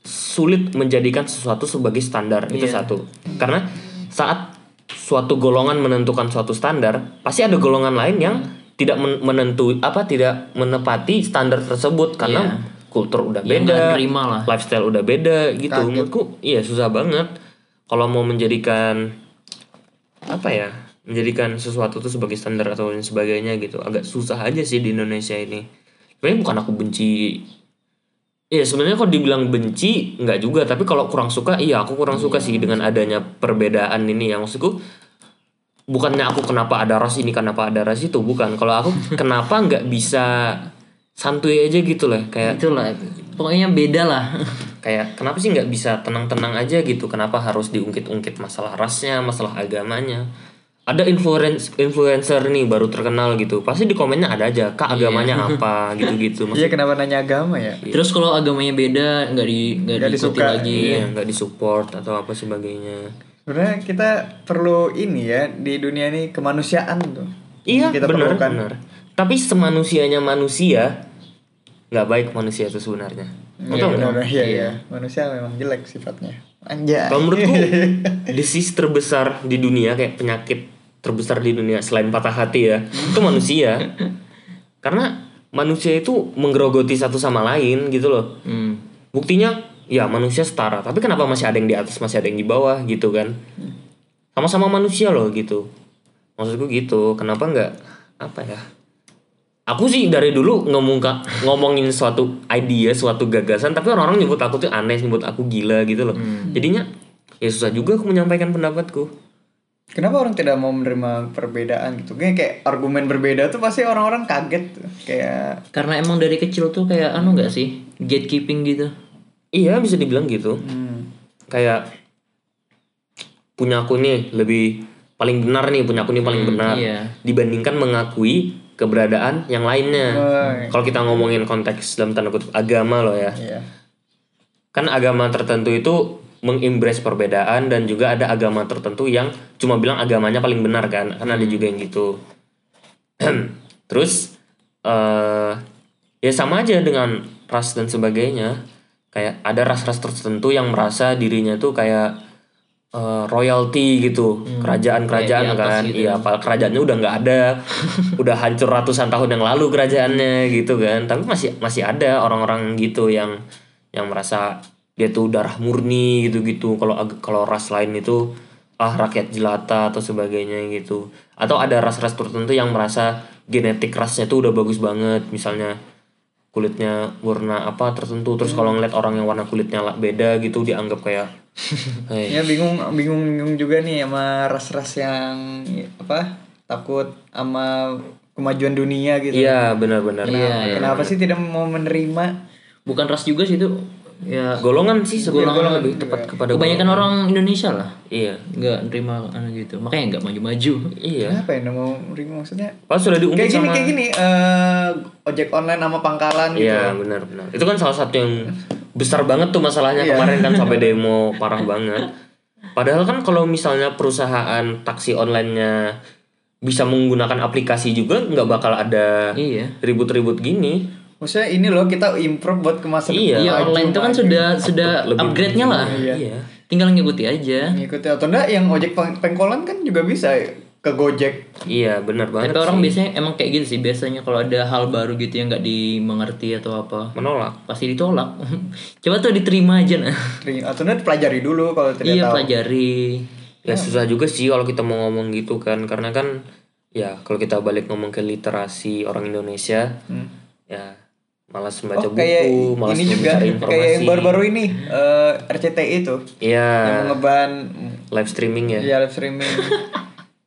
sulit menjadikan sesuatu sebagai standar itu Iya. satu. Karena saat suatu golongan menentukan suatu standar, pasti ada golongan lain yang tidak men- menentu apa tidak menepati standar tersebut karena kultur udah Ya, beda, lah. lifestyle udah beda gitu. Kaget. Menurutku iya susah banget kalau mau menjadikan apa ya menjadikan sesuatu tuh sebagai standar atau lain sebagainya gitu. Agak susah aja sih di Indonesia ini. Sebenarnya bukan aku benci. Iya sebenarnya kalau dibilang benci nggak juga. Tapi kalau kurang suka iya aku kurang suka sih dengan adanya perbedaan ini. Ya maksudku bukannya aku kenapa ada ras ini kenapa ada ras itu. Bukan. Kalau aku kenapa nggak bisa santuy aja gitu lah. Kayak Itulah pokoknya beda lah. kayak kenapa sih nggak bisa tenang-tenang aja gitu? Kenapa harus diungkit-ungkit masalah rasnya masalah agamanya ada influencer influencer nih baru terkenal gitu pasti di komennya ada aja kak agamanya apa gitu-gitu Iya kenapa nanya agama ya? Terus kalau agamanya beda nggak di nggak diikuti lagi. iya nggak disupport atau apa sebagainya Sebenarnya kita perlu ini ya di dunia ini kemanusiaan tuh. iya kita benar perlukan. benar tapi semanusianya manusia nggak baik manusia itu sebenarnya Iya, benar, iya, iya. Manusia memang jelek sifatnya. Anjay. Kalau menurutku disease terbesar di dunia kayak penyakit terbesar di dunia selain patah hati ya itu manusia. Karena manusia itu menggerogoti satu sama lain gitu loh. Hmm. buktinya ya manusia setara tapi kenapa masih ada yang di atas masih ada yang di bawah gitu kan? Sama-sama manusia loh gitu. Maksudku gitu kenapa nggak apa ya? Aku sih dari dulu ngomong ngomongin suatu idea suatu gagasan tapi orang-orang nyebut aku tuh aneh nyebut aku gila gitu loh. Jadinya ya susah juga aku menyampaikan pendapatku Kenapa orang tidak mau menerima perbedaan gitu? Kayak, kayak argumen berbeda tuh pasti orang-orang kaget tuh. Kayak Karena emang dari kecil tuh kayak anu nggak sih gatekeeping gitu. iya bisa dibilang gitu hmm, kayak punya aku nih lebih paling benar nih punya aku nih paling benar iya. dibandingkan mengakui keberadaan yang lainnya oh, kalau kita ngomongin konteks dalam tanda kutip agama loh ya iya. kan agama tertentu itu mengimbres perbedaan dan juga ada agama tertentu yang cuma bilang agamanya paling benar kan kan ada juga yang gitu. Terus eh ya sama aja dengan ras dan sebagainya. Kayak ada ras-ras tertentu yang merasa dirinya tuh kayak eh, royalty gitu kerajaan-kerajaan Kayak di atas kan. gitu iya padahal kerajaannya udah nggak ada. Udah hancur ratusan tahun yang lalu kerajaannya gitu kan. Tapi masih masih ada orang-orang gitu yang yang merasa dia tuh darah murni gitu-gitu kalau kalau ras lain itu ah rakyat jelata atau sebagainya gitu atau ada ras-ras tertentu yang merasa genetik rasnya tuh udah bagus banget misalnya kulitnya warna apa tertentu terus kalau ngeliat orang yang warna kulitnya beda gitu dianggap kayak hey, Ya bingung bingung bingung juga nih sama ras-ras yang apa takut sama kemajuan dunia gitu. iya benar-benar Iya, iya. Kenapa sih tidak mau menerima? Bukan ras juga sih itu. Ya golongan sih sebenarnya Golongan lebih tepat kepada kebanyakan orang Indonesia lah iya nggak nerima anu gitu. Makanya nggak maju-maju. iya Kenapa ya nggak mau menerima maksudnya? pas sudah diumum Kayak gini sama kayak gini eh, ojek online sama pangkalan gitu. Iya benar-benar. Itu kan salah satu yang besar banget tuh masalahnya kemarin kan sampai demo parah banget. Padahal kan kalau misalnya perusahaan taksi online-nya bisa menggunakan aplikasi juga nggak bakal ada Iya. ribut-ribut gini. Maksudnya ini loh kita improve buat ke masa Iya. Iya maju, online itu kan sudah sudah upgrade-nya lah. Iya. Iya. Tinggal ngikuti aja. ngikuti atau enggak yang ojek peng- pengkolan kan juga bisa ke Gojek. Iya benar banget. Tapi orang sih. biasanya emang kayak gitu sih. Biasanya kalau ada hal baru gitu yang nggak dimengerti atau apa, menolak. pasti ditolak. Coba tuh diterima aja nah. Atau enggak pelajari dulu kalau tidak Iya tahu. pelajari. Ya susah juga sih kalau kita mau ngomong gitu kan karena kan ya kalau kita balik ngomong ke literasi orang Indonesia Hmm. ya malas membaca Oh kayak buku, malas ini juga mencari informasi. kayak yang baru-baru ini eh, RCTI itu Iya. yang ngeban live streaming ya. ya live streaming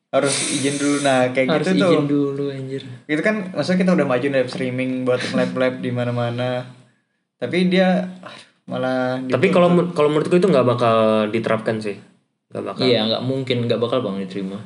harus izin dulu nah kayak Harus gitu tuh izin dulu anjir. itu kan maksudnya kita udah maju live streaming buat lab di mana mana tapi dia ah, malah Tapi kalau kalau menurutku itu nggak bakal diterapkan sih. Nggak bakal. Iya nggak mungkin nggak bakal bang diterima.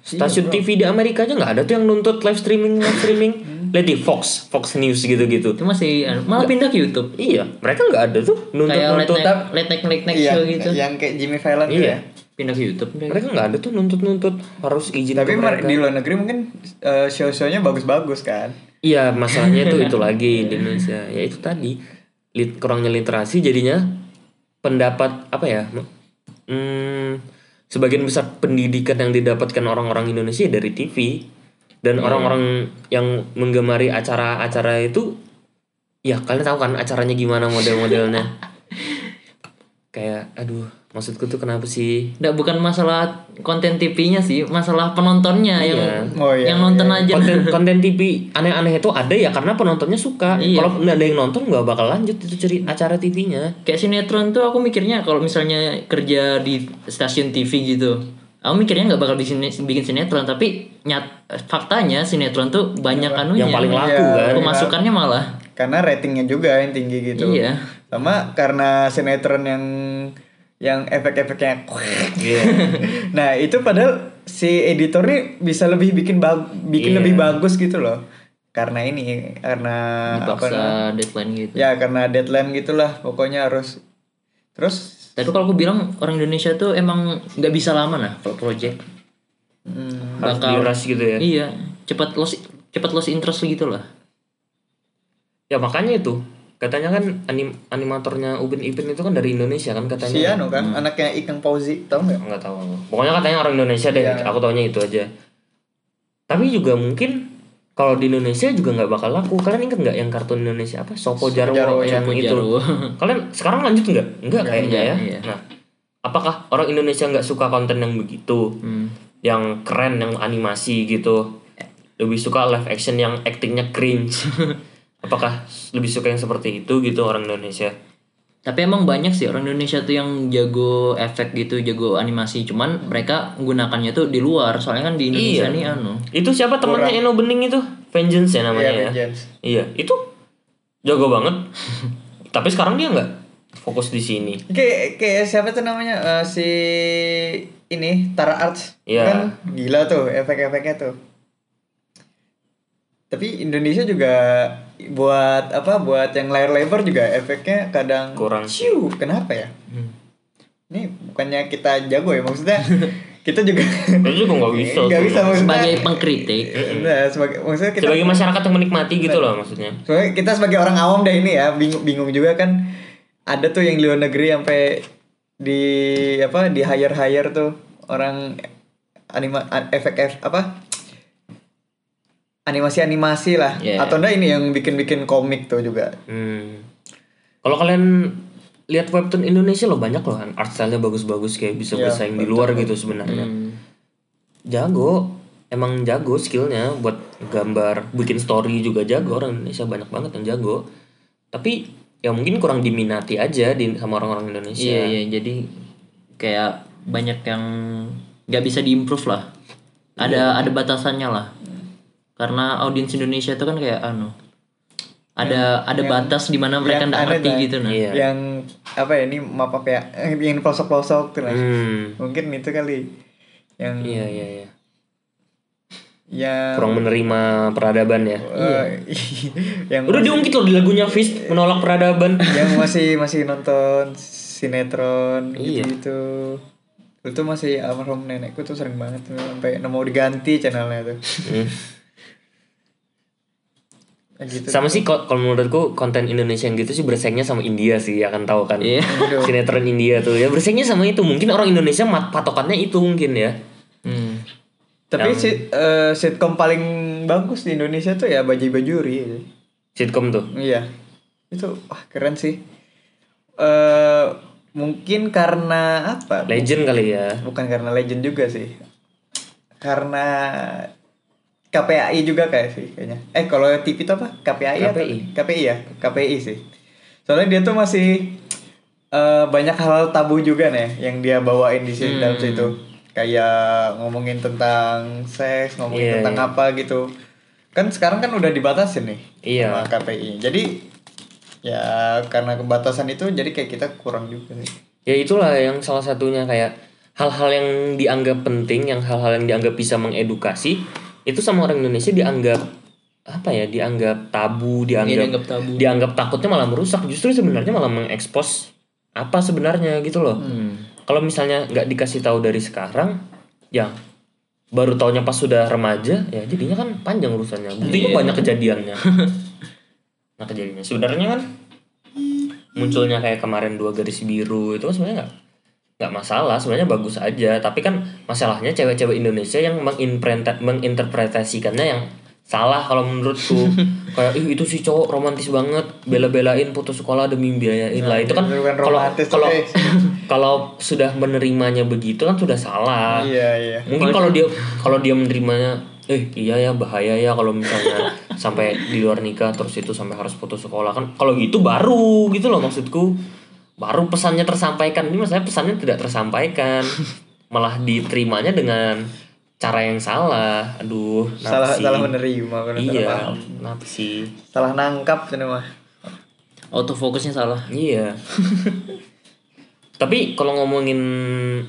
Stasiun TV di Amerika aja nggak ada tuh yang nuntut live streaming live streaming. Lihat di Fox, Fox News gitu-gitu. Itu masih anu, malah pindah ke YouTube. Iya, mereka nggak ada tuh nuntut Kayak late nuntut. night, late night, late night iya, show gitu. yang kayak Jimmy Fallon tuh Iya. ya Pindah ke YouTube. Mereka nggak ada tuh nuntut nuntut harus izin tapi mereka. di luar negeri mungkin eh, show-shownya bagus-bagus kan Iya, masalahnya tuh itu lagi di Indonesia. Ya itu tadi lit kurangnya literasi jadinya pendapat apa ya? Hmm, sebagian besar pendidikan yang didapatkan orang-orang Indonesia dari TV dan orang-orang yang menggemari acara-acara itu ya kalian tahu kan acaranya gimana model-modelnya. Kayak aduh, maksudku tuh kenapa sih? Nggak bukan masalah konten TV-nya sih, masalah penontonnya yang Oh, iya, yang nonton aja. konten konten TV aneh-aneh itu ada ya karena penontonnya suka. Iya. Kalau nggak ada yang nonton nggak bakal lanjut itu ceri acara TV-nya. Kayak sinetron tuh aku mikirnya kalau misalnya kerja di stasiun TV gitu, aku mikirnya nggak bakal bikin bikin sinetron, tapi nyat faktanya sinetron tuh banyak anunya. Yang paling laku Iya. kan. Pemasukannya malah. karena ratingnya juga yang tinggi gitu Iya. sama karena sinetron yang yang efek-efeknya Iya. nah itu padahal si editor nih bisa lebih bikin bag- bikin Iya. lebih bagus gitu loh karena ini karena apa Dipaksa namanya? deadline gitu. ya karena deadline gitulah pokoknya harus terus Tapi kalau aku bilang orang Indonesia tuh emang nggak bisa lama nah kalau project. hmm, Harus Bakal- diras gitu ya. Iya, cepat lost cepat lost interest gitu lah. Ya makanya itu katanya kan anim animatornya Upin Ipin itu kan dari Indonesia kan katanya. si Anu kan anaknya Ikang Fauzi tau nggak Nggak tahu. Pokoknya katanya orang Indonesia deh. Iya. Aku taunya itu aja. Tapi juga mungkin kalau di Indonesia juga nggak bakal laku. Kalian inget nggak yang kartun Indonesia apa? Sopo Jarwo, Jarwo, yang Sopo itu. Jarwo. Kalian sekarang lanjut nggak? Nggak kayaknya ya. iya. Nah, apakah orang Indonesia nggak suka konten yang begitu? Hmm. Yang keren, yang animasi gitu? Lebih suka live action yang actingnya cringe? apakah lebih suka yang seperti itu gitu orang Indonesia? Tapi emang banyak sih orang Indonesia tuh yang jago efek gitu, jago animasi. Cuman mereka menggunakannya tuh di luar. Soalnya kan di Indonesia Iya. nih anu. Itu siapa temannya Eno Bening itu? Vengeance ya namanya Iya, ya. Vengeance. Iya, itu jago banget. Tapi sekarang dia nggak fokus di sini. Kayak kayak siapa tuh namanya Eh, si ini Tara Arts Iya. kan gila tuh efek-efeknya tuh. Tapi Indonesia juga buat apa buat yang layar lebar juga efeknya kadang Kurang. Ciu, kenapa ya? Ini bukannya kita jago ya maksudnya kita juga Itu juga nggak bisa. nggak bisa maksudnya. Sebagai pengkritik. Nah, sebagai maksudnya kita Sebagai masyarakat yang menikmati gitu loh maksudnya. Soalnya kita sebagai orang awam deh ini ya bingung bingung juga kan ada tuh yang di luar negeri sampai di apa di hire hire tuh orang anima efek ef- apa animasi animasi lah Yeah. atau enggak ini yang bikin bikin komik tuh juga Hmm. Kalau kalian lihat webtoon Indonesia loh banyak loh kan art style-nya bagus-bagus kayak bisa Iya, bersaing di luar gitu sebenarnya. Hmm. Jago, emang jago skillnya buat gambar, bikin story juga jago orang Indonesia banyak banget yang jago. Tapi ya mungkin kurang diminati aja di sama orang-orang Indonesia. Iya iya jadi kayak banyak yang nggak bisa diimprove lah. Ada ada batasannya lah. Karena audiens Indonesia itu kan kayak anu ada ada batas di mana mereka yang nggak ada ngerti dah. gitu nah. Iya. yang apa ya ini maaf apa ya yang pelosok pelosok tuh Hmm. mungkin itu kali yang Iya iya iya. yang Kurang menerima peradaban ya. eh, yang Udah diungkit loh di lagunya Fist menolak peradaban. yang masih masih nonton sinetron Iya. gitu itu masih almarhum nenekku tuh sering banget sampai mau diganti channelnya tuh Hmm. Gitu Sama sih ko- kalau menurutku konten Indonesia yang gitu sih bersaingnya sama India sih akan tahu kan. Iya. Sinetron India tuh ya bersaingnya sama itu. Mungkin orang Indonesia mat patokannya itu mungkin ya. Hmm. tapi si, eh, sitkom paling bagus di Indonesia tuh ya Bajai Bajuri Sitcom tuh. iya itu wah keren sih eh mungkin karena apa Legend kali ya. bukan karena legend juga sih karena KPAI juga kayak sih kayaknya. Eh kalau TV itu apa? KPAI atau- KPI. KPI ya? KPI sih. Soalnya dia tuh masih eh, banyak hal tabu juga nih yang dia bawain di sini dalam situ. Kayak ngomongin tentang seks ngomongin Iya, tentang iya. apa gitu. Kan sekarang kan udah dibatasin nih Iya. sama KPI jadi ya karena kebatasan itu jadi kayak kita kurang juga sih. Ya itulah yang salah satunya kayak hal-hal yang dianggap penting, yang hal-hal yang dianggap bisa mengedukasi, itu sama orang Indonesia dianggap apa ya? Dianggap tabu, dianggap Iya, dianggap tabu. dianggap takutnya malah merusak. Justru sebenarnya malah mengekspos apa sebenarnya gitu loh. Hmm. Kalau misalnya nggak dikasih tahu dari sekarang, ya baru taunya pas sudah remaja, ya jadinya kan panjang urusannya. Buktinya Iya. banyak kejadiannya. nah kejadiannya sebenarnya kan munculnya kayak kemarin dua garis biru itu kan sebenarnya nggak nggak masalah sebenarnya bagus aja. Tapi kan masalahnya cewek-cewek Indonesia yang menginterpreta- menginterpretasikannya yang salah kalau menurutku. Kayak ih itu si cowok romantis banget bela-belain putus sekolah demi biayain. Lah itu kan kalau kalau kalau sudah menerimanya begitu kan sudah salah. Iya iya. Mungkin kalau dia kalau dia menerimanya eh iya ya bahaya ya kalau misalnya sampai di luar nikah terus itu sampai harus putus sekolah. Kan kalau gitu baru gitu loh maksudku baru pesannya tersampaikan. Ini maksudnya pesannya tidak tersampaikan. Malah diterimanya dengan cara yang salah. Aduh salah sih? salah menerima iya paham. kenapa sih salah nangkap ini mah. Autofokusnya salah. Iya. Tapi kalau ngomongin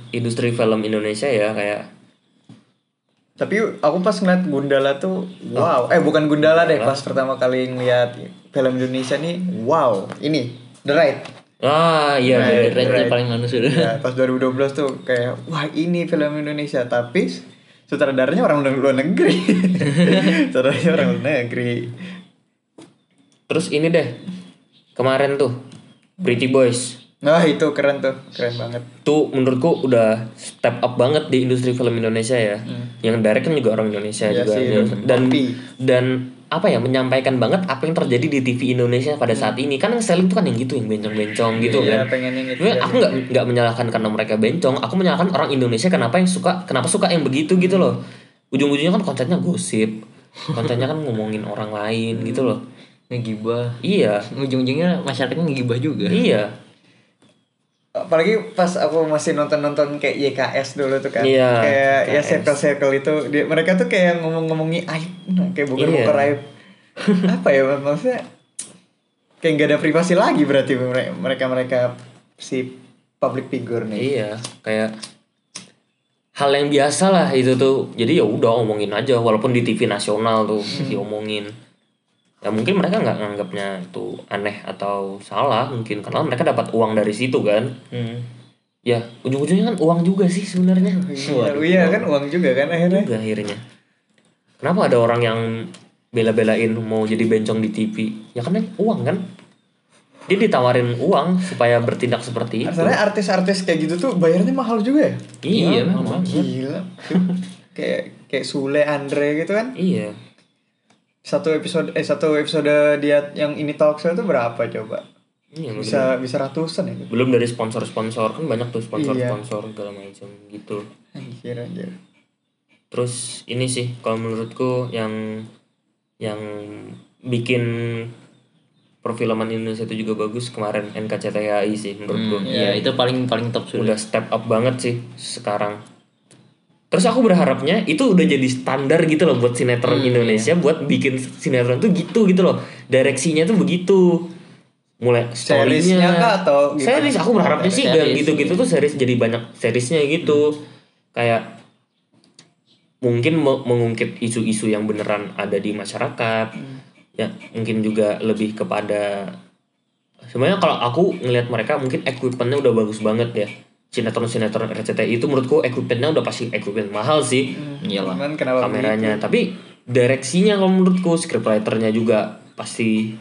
industri film Indonesia ya kayak tapi aku pas ngeliat Gundala tuh wow. Eh bukan Gundala deh pas pertama kali ngeliat film Indonesia nih wow. Ini The Right ah iya Nah, iya. Red Right. Red paling anu sudah. ya pas 2012 tuh kayak wah ini film Indonesia tapi sutradaranya orang luar negeri sutradaranya orang luar negeri Terus ini deh. Kemarin tuh Pretty Boys. nah itu keren tuh keren banget Tuh menurutku udah step up banget di industri film Indonesia ya. Yang direct kan juga orang Indonesia Iya juga. sih, dan Bobby. dan apa ya menyampaikan banget apa yang terjadi di TV Indonesia pada saat ini kan yang selling tuh kan yang gitu yang bencong-bencong gitu Iya, kan. pengennya gitu Sebenarnya jadi. aku nggak nggak menyalahkan karena mereka bencong, aku menyalahkan orang Indonesia kenapa yang suka kenapa suka yang begitu gitu loh. Ujung-ujungnya kan kontennya gosip, kontennya kan ngomongin orang lain gitu loh. Ngegibah. Iya, Ujung-ujungnya masyarakatnya ngegibah juga. iya. apalagi pas aku masih nonton-nonton kayak YKS dulu tuh kan. Iya, Kayak ya YKS. circle-circle itu dia, mereka tuh kayak ngomong-ngomongi aib, kayak bukan-bukan Iya. Apa ya maksudnya? Kayak nggak ada privasi lagi berarti mereka-mereka si public figure nih. Iya, kayak hal yang biasa lah itu tuh. Jadi ya udah omongin aja walaupun di TV nasional tuh diomongin. Ya mungkin mereka nggak nganggapnya itu aneh atau salah mungkin karena mereka dapat uang dari situ kan. Hmm. Ya, ujung-ujungnya kan uang juga sih sebenarnya. Iya, iya kan uang juga kan akhirnya. Juga akhirnya. Kenapa ada orang yang bela-belain mau jadi bencong di TV? Ya karena uang kan. Dia ditawarin uang supaya bertindak seperti itu. Asalnya artis-artis kayak gitu tuh bayarnya mahal juga ya? Iya, Iya, memang. Gila. kayak kayak Sule Andre gitu kan. Iya. Satu episode eh satu episode dia yang ini talk show itu berapa coba? Iya, Bisa bisa ratusan ya? belum dari sponsor-sponsor kan banyak tuh Iya. sponsor-sponsor segala macam gitu Anjir anjir. Terus ini sih kalau menurutku yang yang bikin perfilman Indonesia itu juga bagus kemarin NKCTHI sih menurutku. Iya, itu paling paling top sudah. udah step up banget sih sekarang. Terus aku berharapnya itu udah jadi standar gitu loh buat sinetron Indonesia buat bikin sinetron tuh gitu gitu loh. Direksinya tuh begitu. Mulai Seriesnya storynya kah atau gimana? series aku berharapnya sih Series, dan gitu-gitu tuh series jadi banyak seriesnya gitu. Kayak mungkin me- mengungkit isu-isu yang beneran ada di masyarakat. Ya mungkin juga lebih kepada sebenarnya kalau aku ngelihat mereka mungkin equipmentnya udah bagus banget ya. Sinetron sinetron RCTI itu menurutku equipmentnya udah pasti equipment mahal sih. Iyalah. Cuman kenapa kameranya. tapi direksinya kalau menurutku scriptwriternya juga pasti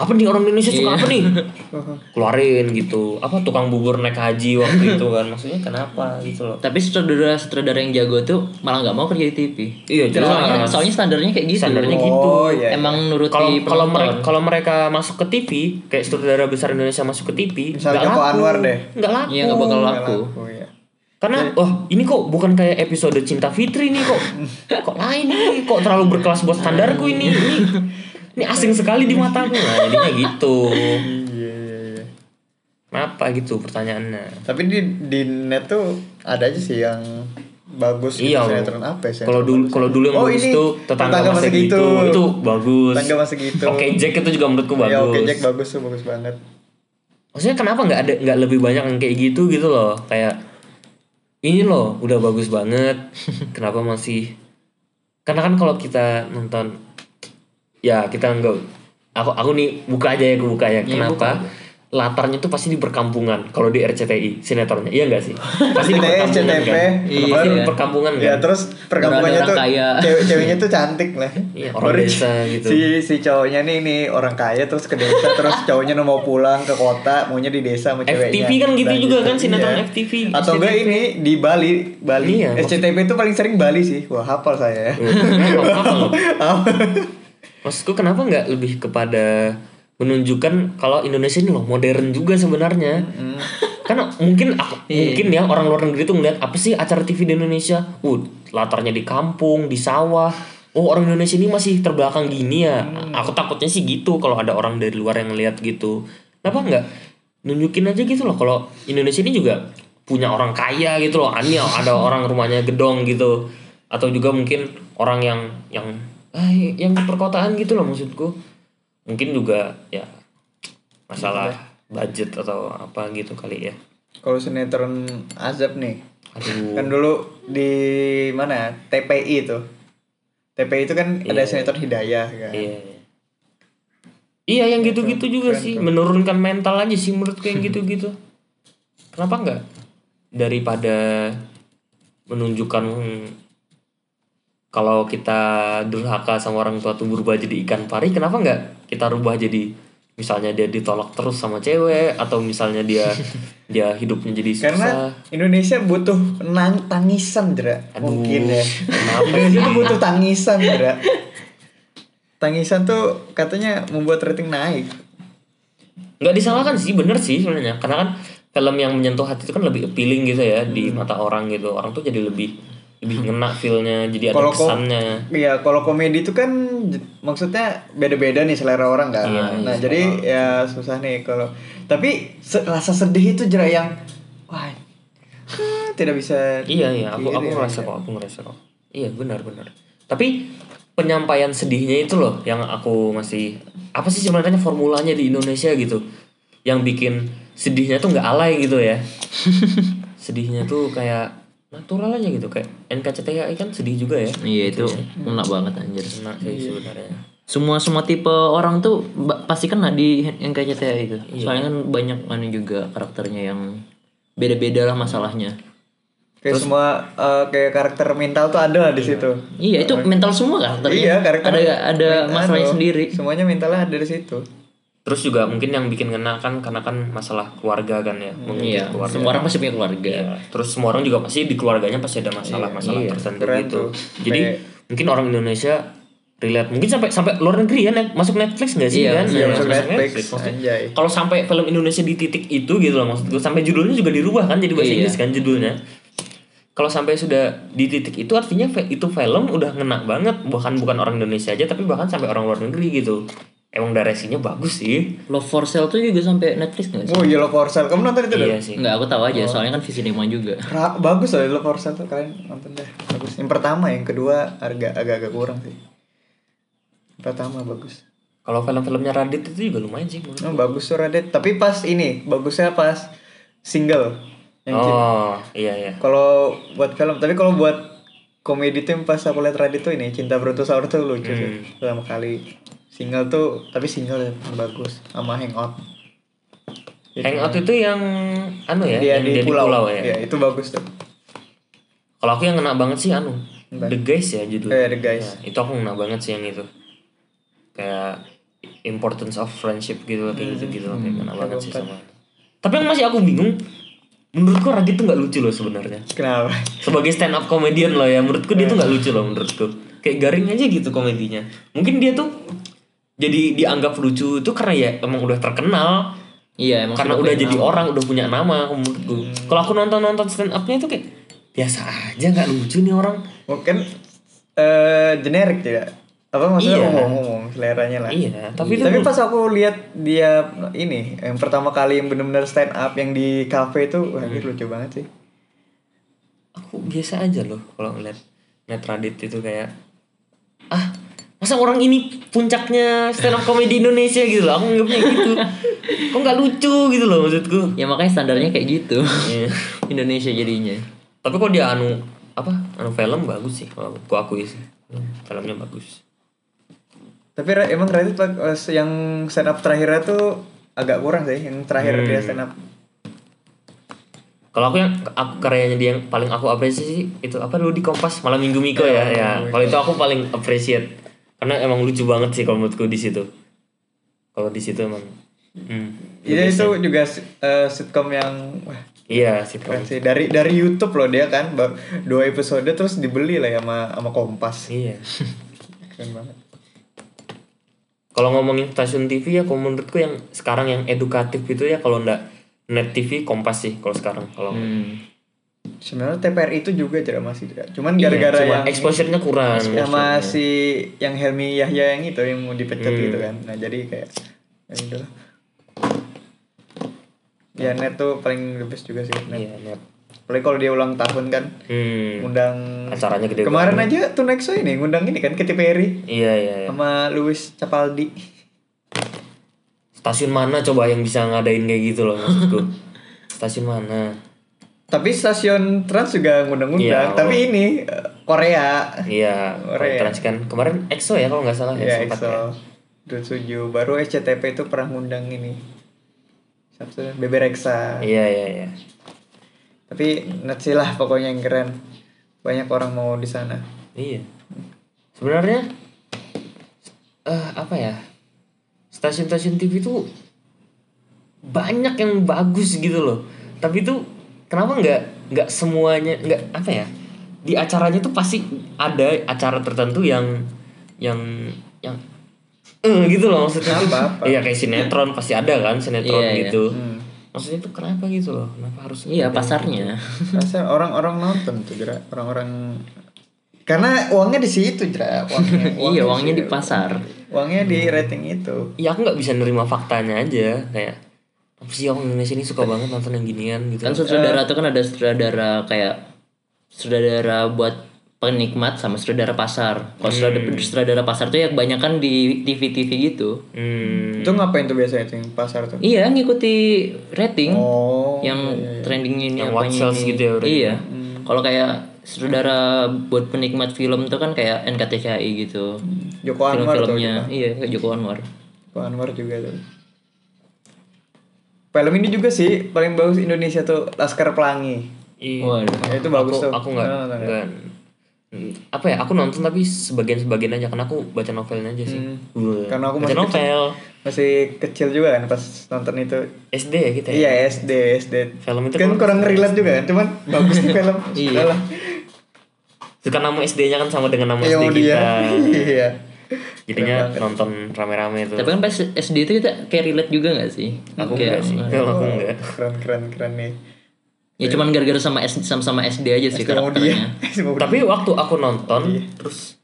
apa nih orang Indonesia suka apa nih keluarin gitu apa tukang bubur naik haji waktu itu kan maksudnya kenapa gitu loh Tapi sutradara sutradara yang jago tuh malah nggak mau kerja di TV. iya Soalnya, jelas soalnya standarnya kayak gitu. standarnya Oh, gitu iya. Emang nuruti kalau kalau mereka kalau mereka masuk ke TV kayak sutradara besar Indonesia masuk ke TV Misalnya nggak Joko laku. Anwar deh. nggak laku Iya, nggak bakal laku. laku, ya. karena wah ini kok bukan kayak episode Cinta Fitri nih kok kok lain nih kok terlalu berkelas buat standarku ini ini ini asing sekali di mataku nah jadinya gitu Iya iya iya. kenapa gitu pertanyaannya Tapi di di net tuh ada aja sih yang bagus gitu, Iya, sinetron apa ya? kalau dulu kalau dulu yang Oh, bagus tuh tetangga, Tetangga masa Masa gitu Gitu. itu bagus Tetangga Masa Gitu. oke Jack itu juga menurutku bagus Ya oke Jack bagus tuh bagus banget. maksudnya kenapa nggak ada nggak lebih banyak yang kayak gitu gitu loh kayak ini loh udah bagus banget kenapa masih karena kan kalau kita nonton ya kita nggak aku aku nih buka aja ya aku buka ya Iya, kenapa latarnya tuh pasti di perkampungan kalau di RCTI sinetronnya iya nggak sih pasti di perkampungan kan. Iya. pasti di perkampungan kan Ya terus perkampungannya tuh kaya. cewek-ceweknya tuh cantik lah. Iya, orang Baru desa gitu. Si si cowoknya nih nih orang kaya terus ke desa terus cowoknya mau pulang ke kota maunya di desa sama ceweknya. FTV kan gitu juga kan, sinetron Iya. FTV, Atau enggak ini di Bali, Bali. Iya, SCTV itu paling sering Bali sih. Wah, hafal saya ya. Maksudku kenapa nggak lebih kepada menunjukkan kalau Indonesia ini loh modern juga sebenarnya. Karena mungkin aku, mungkin ya orang luar negeri tuh ngeliat apa sih acara TV di Indonesia? Uh, latarnya di kampung, di sawah. Oh, orang Indonesia ini masih terbelakang gini ya. Aku takutnya sih gitu kalau ada orang dari luar yang ngeliat gitu. Kenapa nggak nunjukin aja gitu loh kalau Indonesia ini juga punya orang kaya gitu loh. Ani ada orang rumahnya gedong gitu. Atau juga mungkin orang yang yang ah, yang ke perkotaan gitu loh maksudku. Mungkin juga ya masalah budget atau apa gitu kali ya. Kalau sinetron Azab nih. Aduh. Kan dulu di mana ya? TPI itu. TPI itu kan ada Iya. sinetron Hidayah kan. Iya. iya. Iya yang gitu-gitu juga keren sih menurunkan mental aja sih menurutku yang gitu-gitu. Kenapa enggak daripada menunjukkan kalau kita durhaka sama orang tua tuh berubah jadi ikan pari, kenapa enggak kita rubah jadi misalnya dia ditolak terus sama cewek atau misalnya dia dia hidupnya jadi susah. Karena Indonesia butuh nang tangisan, Dra. Aduh, Mungkin ya. kenapa Indonesia tuh butuh tangisan, Dra. Tangisan tuh katanya membuat rating naik. nggak disalahkan sih bener sih sebenarnya karena kan film yang menyentuh hati itu kan lebih appealing gitu ya di Hmm. mata orang gitu orang tuh jadi lebih lebih ngena feelnya jadi ada ko- kesannya Iya, kalau komedi itu kan maksudnya beda-beda nih selera orang kan. Iya, nah, iya, jadi ya susah nih kalau tapi se- rasa sedih itu jera yang wah tidak bisa Iya iya, aku aku diri ngerasa kok, aku ngerasa kok. Iya benar benar. Tapi penyampaian sedihnya itu loh yang aku masih apa sih sebenarnya formulanya di Indonesia gitu, yang bikin sedihnya tuh nggak alay gitu ya. sedihnya tuh kayak natural aja gitu kayak NKCTHI kan sedih juga ya. Iya itu enak banget anjir. Kena sih sebenarnya. Semua semua tipe orang tuh pasti kena di NKCTHI itu. Iya. Soalnya kan banyak anu juga karakternya yang beda-beda lah masalahnya. kayak semua eh, kayak karakter mental tuh ada lah di situ Iya itu mental semua karakternya. iya karakter ada ada masalahnya sendiri. semuanya mentalnya ada di situ Terus juga mungkin yang bikin kena kan karena kan masalah keluarga kan ya, mungkin Iya. keluarga. Semua orang pasti punya keluarga. Iya. Terus semua orang juga pasti di keluarganya pasti ada masalah-masalah Iya, tertentu keren gitu. tuh. Jadi Kayak- mungkin orang Indonesia relate mungkin sampai sampai luar negeri ya Net- masuk Netflix nggak sih Iya, kan? iya, masuk Netflix. Maksudnya, Anjay. Kalau sampai film Indonesia di titik itu gitu loh maksud gue sampai judulnya juga dirubah kan jadi bahasa Iya. Inggris kan judulnya. Kalau sampai sudah di titik itu artinya itu film udah ngena banget bahkan bukan orang Indonesia aja tapi bahkan sampai orang luar negeri gitu. Emang direksinya bagus sih. Love for Sale tuh juga sampai Netflix nggak sih? oh Yellow for Sale kamu nonton itu Iya dong sih. Enggak, aku tahu aja. Soalnya kan Visinema juga. Ra- bagus loh Yellow for Sale tuh kalian nonton deh bagus yang pertama yang kedua agak agak-agak kurang sih Yang pertama bagus Kalau film-filmnya Radit itu juga lumayan sih oh, bagus tuh Radit tapi pas ini bagusnya pas single yang cinta. Oh, iya iya. kalau buat film tapi kalau buat komedi tuh yang pas aku lihat Radit tuh ini cinta Brutosaur tuh lucu sih pertama kali single tuh tapi single yang bagus sama hangout Hangout itu yang anu ya, dia yang di dia pulau, ya. ya itu bagus tuh Kalau aku yang ngena banget sih anu, The Guys ya judulnya. Eh, The Guys. Ya, itu aku ngena banget sih yang itu. Kayak importance of friendship gitu kayak gitu gitu kayak ngena banget sih sama. Tapi yang masih aku bingung, menurutku Radit tuh nggak lucu loh sebenarnya. kenapa Sebagai stand up comedian loh ya, menurutku dia tuh nggak lucu loh menurutku. Kayak garing aja gitu komedinya. Mungkin dia tuh jadi dianggap lucu itu karena ya emang udah terkenal. Iya, emang karena udah jadi nama. orang udah punya nama menurutku. Kalau aku nonton nonton stand upnya itu kayak biasa aja nggak lucu nih orang. Mungkin eh generik tidak apa maksudnya? Iya. umum umum seleranya lah. Iya tapi itu tapi pas aku lihat dia ini yang pertama kali yang benar-benar stand up yang di cafe itu wah Hmm. lucu banget sih. Aku biasa aja loh kalau ngeliat net Radit itu kayak ah masa orang ini puncaknya stand up comedy Indonesia gitu loh aku nganggapnya gitu kok nggak lucu gitu loh maksudku Ya makanya standarnya kayak gitu. Iya. Indonesia jadinya. tapi kok dia anu apa anu film bagus sih kalau aku akui sih filmnya bagus tapi emang Radit pas yang stand up terakhirnya tuh agak kurang sih yang terakhir Hmm. dia stand up Kalau aku yang aku karyanya dia yang paling aku apresiasi itu apa dulu di Kompas malam Minggu Miko ya ya. Kalau itu aku paling appreciate karena emang lucu banget sih kalau menurutku di situ. Kalau di situ emang. Hmm, Iya itu juga eh, sitcom yang wah iya sih keren sih. Dari dari YouTube loh dia kan dua episode terus dibeli lah ya sama sama Kompas. Iya. keren banget. Kalau ngomongin stasiun TV ya kalau menurutku yang sekarang yang edukatif itu ya kalau ndak net TV Kompas sih kalau sekarang kalau Hmm. Sebenarnya TPRI itu juga tidak masih tidak cuman Iya, gara-gara cuma yang exposure-nya kurang. sama si yang Helmi Yahya yang itu yang mau dipecat Hmm. gitu kan nah jadi kayak ya udah ya net tuh paling the best juga sih net Iya, net. apalagi kalau dia ulang tahun kan Hmm. ngundang Acaranya gede kemarin banget. aja tuh Nexo ini ngundang ini kan Katy Perry Iya, iya, iya. sama Louis Capaldi Stasiun mana coba yang bisa ngadain kayak gitu loh maksudku? Stasiun mana? Tapi stasiun Trans juga ngundang-ngundang Iya, tapi ini eh, Korea Iya, Korea. trans kan kemarin EXO ya kalau nggak salah ya, ya sempat EXO ya. Dutsuju baru SCTP itu pernah ngundang ini siapa tuh Bebe Rexha Iya iya iya. tapi net sih lah pokoknya yang keren banyak orang mau di sana Iya. Sebenarnya eh apa ya? Stasiun-stasiun TV itu banyak yang bagus gitu loh. Tapi itu kenapa nggak nggak semuanya nggak apa ya? Di acaranya tuh pasti ada acara tertentu yang yang yang eh gitu loh maksudnya. Apa-apa. Iya kayak sinetron pasti ada kan sinetron Iya, iya. gitu. Hmm. Maksudnya tuh kenapa gitu loh? Kenapa harus Iya pasarnya. Masa orang-orang nonton tuh Jera orang-orang karena uangnya di situ Jera uangnya, iya uangnya di situ. pasar. uangnya di rating itu ya aku nggak bisa nerima faktanya aja kayak apa sih orang Indonesia ini suka banget nonton yang ginian gitu kan sutradara tuh kan ada sutradara kayak sutradara buat penikmat sama sutradara pasar. Kalau sutradara, sutradara pasar tuh ya kebanyakan di TV-TV gitu. Hmm, Itu ngapain tuh biasanya tuh yang pasar tuh? iya ngikuti rating. Oh. yang trendingnya ini Yang apanya watch sales ini. gitu ya iya. kalau kayak sutradara buat penikmat film tuh kan kayak NKTCI gitu. Joko Anwar tuh. film-filmnya. iya kayak Joko Anwar. Joko Anwar juga tuh. Film ini juga sih paling bagus Indonesia tuh Laskar Pelangi. iya. waduh Ya, itu bagus aku, tuh. aku nggak ya? nggak Hmm, apa ya aku nonton tapi sebagian sebagian aja karena aku baca novelnya aja sih Hmm. Karena aku baca masih novel Masih kecil juga kan pas nonton itu. SD ya kita ya Iya SD SD. film itu Kan kurang relate juga kan, cuman bagus nih film. Iya. Suka nama SD-nya kan sama dengan nama SD kita Iya. Jadinya nonton rame-rame itu tapi kan pas SD itu kita kayak relate juga gak sih? Aku kayak, enggak sih. kalau aku enggak Keren keren keren nih. ya cuman gara-gara sama SD sama sama SD aja sih Mau dia. karakternya. Tapi waktu aku nonton terus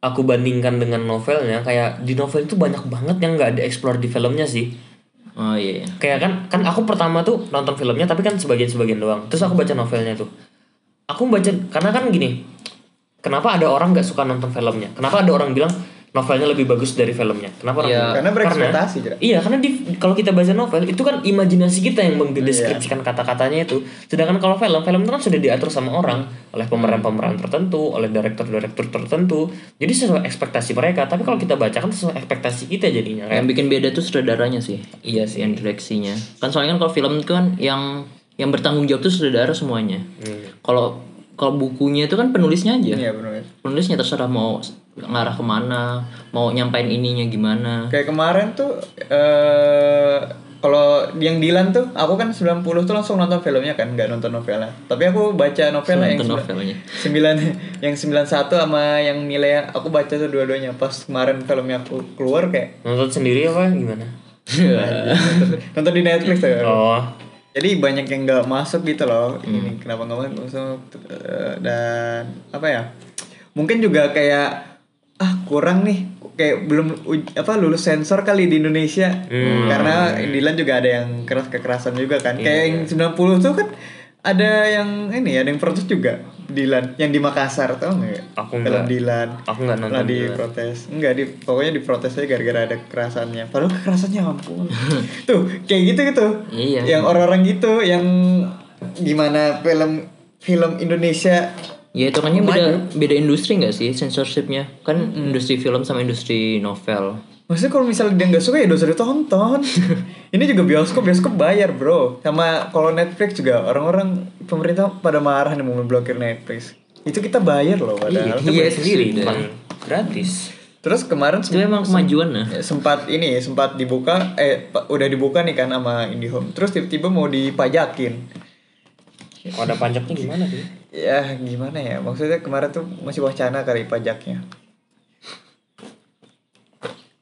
aku bandingkan dengan novelnya kayak di novel itu banyak banget yang nggak ada explore di filmnya sih. Oh iya, iya. kayak kan kan aku pertama tuh nonton filmnya tapi kan sebagian sebagian doang. Terus aku baca novelnya tuh. Aku baca karena kan gini kenapa ada orang nggak suka nonton filmnya? Kenapa ada orang bilang novelnya lebih bagus dari filmnya? Kenapa orang Ya, bilang? Karena berekspektasi, iya karena di, kalau kita baca novel itu kan imajinasi kita yang mendeskripsikan kata-katanya itu. Sedangkan kalau film film itu kan sudah diatur sama orang oleh pemeran-pemeran tertentu oleh direktur-direktur tertentu. Jadi sesuai ekspektasi mereka. Tapi kalau kita baca kan sesuai ekspektasi kita jadinya yang kayak bikin beda tuh sutradaranya sih. Iya sih. Yang direksinya. Kan soalnya kan kalau film itu kan yang yang bertanggung jawab tuh sutradara semuanya. Hmm. kalau kalau bukunya itu kan penulisnya aja Iya benar. penulisnya terserah mau ngarah ke mana mau nyampain ininya gimana Kayak kemarin tuh eh kalau yang Dilan tuh aku kan 90 tuh langsung nonton filmnya kan, nggak nonton novelnya. Tapi aku baca novelnya yang novelnya. sembilan yang 91 sama yang Milea aku baca tuh dua-duanya pas kemarin filmnya aku keluar kayak nonton sendiri apa gimana nonton di Netflix tuh. oh Jadi banyak yang nggak masuk gitu loh. Ini kenapa nggak masuk Eh, dan apa ya? Mungkin juga kayak ah kurang nih kayak belum apa lulus sensor kali di Indonesia. Karena Dilan juga ada yang keras kekerasan juga kan. Kayak yang 90 tuh kan ada yang ini ada yang protes juga Dilan yang di Makassar tau nggak? Aku Film nggak. Dilan. aku nggak nonton Lah Dilan. diprotes. Enggak di pokoknya diprotes aja gara-gara ada kekerasannya. Padahal kekerasannya ampun. Tuh, kayak gitu gitu. Iya. Yang orang-orang gitu yang gimana film film Indonesia ya itu kan beda beda industri nggak sih censorshipnya kan industri film sama industri novel Maksudnya kalau misalnya dia nggak suka ya dosa ditonton. Ini juga bioskop, bioskop bayar bro. Sama kalau Netflix juga orang-orang pemerintah pada marah nih mau memblokir Netflix. Itu kita bayar loh padahal. itu Iya, bayar sendiri sudah. bukan gratis. Terus kemarin itu emang kemajuan nah. Ya, sempat ini sempat dibuka eh udah dibuka nih kan sama IndiHome. Terus tiba-tiba mau dipajakin. Kalau ada pajaknya gimana sih? Ya gimana ya? Maksudnya kemarin tuh masih wacana kali pajaknya.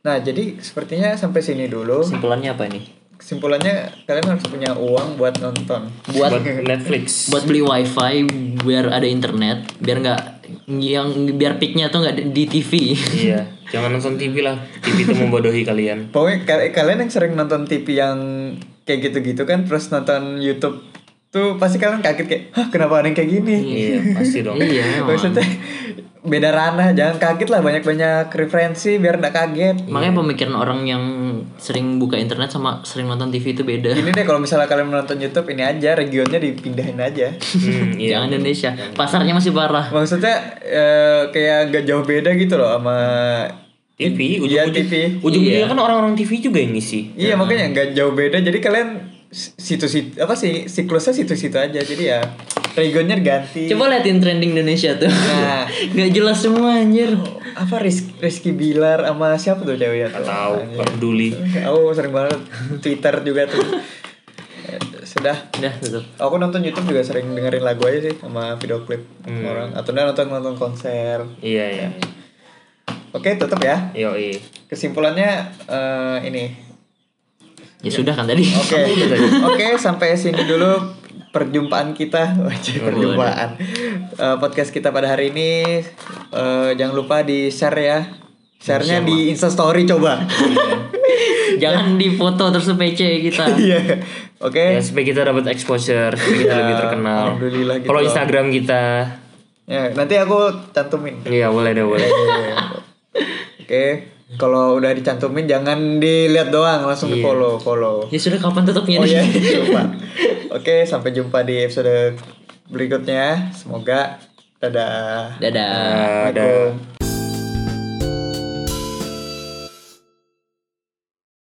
Nah jadi sepertinya sampai sini dulu. Kesimpulannya apa ini kesimpulannya kalian harus punya uang buat nonton. Buat buat Netflix. Buat beli wifi biar ada internet biar nggak yang biar picknya tuh nggak di TV iya jangan nonton TV lah. TV itu membodohi kalian. Pokoknya kal- kalian yang sering nonton TV yang kayak gitu-gitu kan terus nonton YouTube tuh pasti kalian kaget kayak hah kenapa ada yang kayak gini? Iya. Pasti dong. Iya. Maksudnya beda ranah, jangan kaget lah banyak-banyak referensi biar nggak kaget. makanya pemikiran orang yang sering buka internet sama sering nonton TV itu beda Ini deh kalau misalnya kalian menonton YouTube ini aja regionnya dipindahin aja. hmm, iya jangan Indonesia pasarnya masih parah Maksudnya eh, kayak gak jauh beda gitu loh sama TV Iya, ujung-ujung TV. ujung-ujungnya Iya. kan orang-orang TV juga yang ngisi Iya makanya nggak jauh beda. Jadi kalian situ-situ apa sih siklusnya situ-situ aja. Jadi ya regionnya diganti. coba liatin trending Indonesia tuh Nah. nggak jelas semua anjir apa Rizky, Rizky Bilar sama siapa tuh cewek? Gak tahu peduli Aku sering banget Twitter juga tuh. Eh, Sudah. udah tutup Aku nonton YouTube juga sering dengerin lagu aja sih sama video klip Hmm. orang atau enggak nonton nonton konser. iya iya Oke, tutup ya. yoi Kesimpulannya eh, ini. ya sudah kan tadi Oke. Oke, sampai sini dulu perjumpaan kita. Wajib perjumpaan. Eh, podcast kita pada hari ini Eh, jangan lupa di-share ya. Share-nya di Insta story coba. Jangan difoto terus PC kita. Iya. Oke. Ya, supaya kita dapat exposure, supaya kita lebih terkenal. Ya, alhamdulillah gitu. Kalau Instagram kita, Ya, nanti aku cantumin. iya boleh deh boleh. Oke. Kalau udah dicantumin jangan dilihat doang, langsung di follow, follow. Ya sudah kapan tutupnya Oh nih? iya, lupa. Oke, sampai jumpa di episode berikutnya. Semoga dadah. Dadah. Ada Assalamualaikum.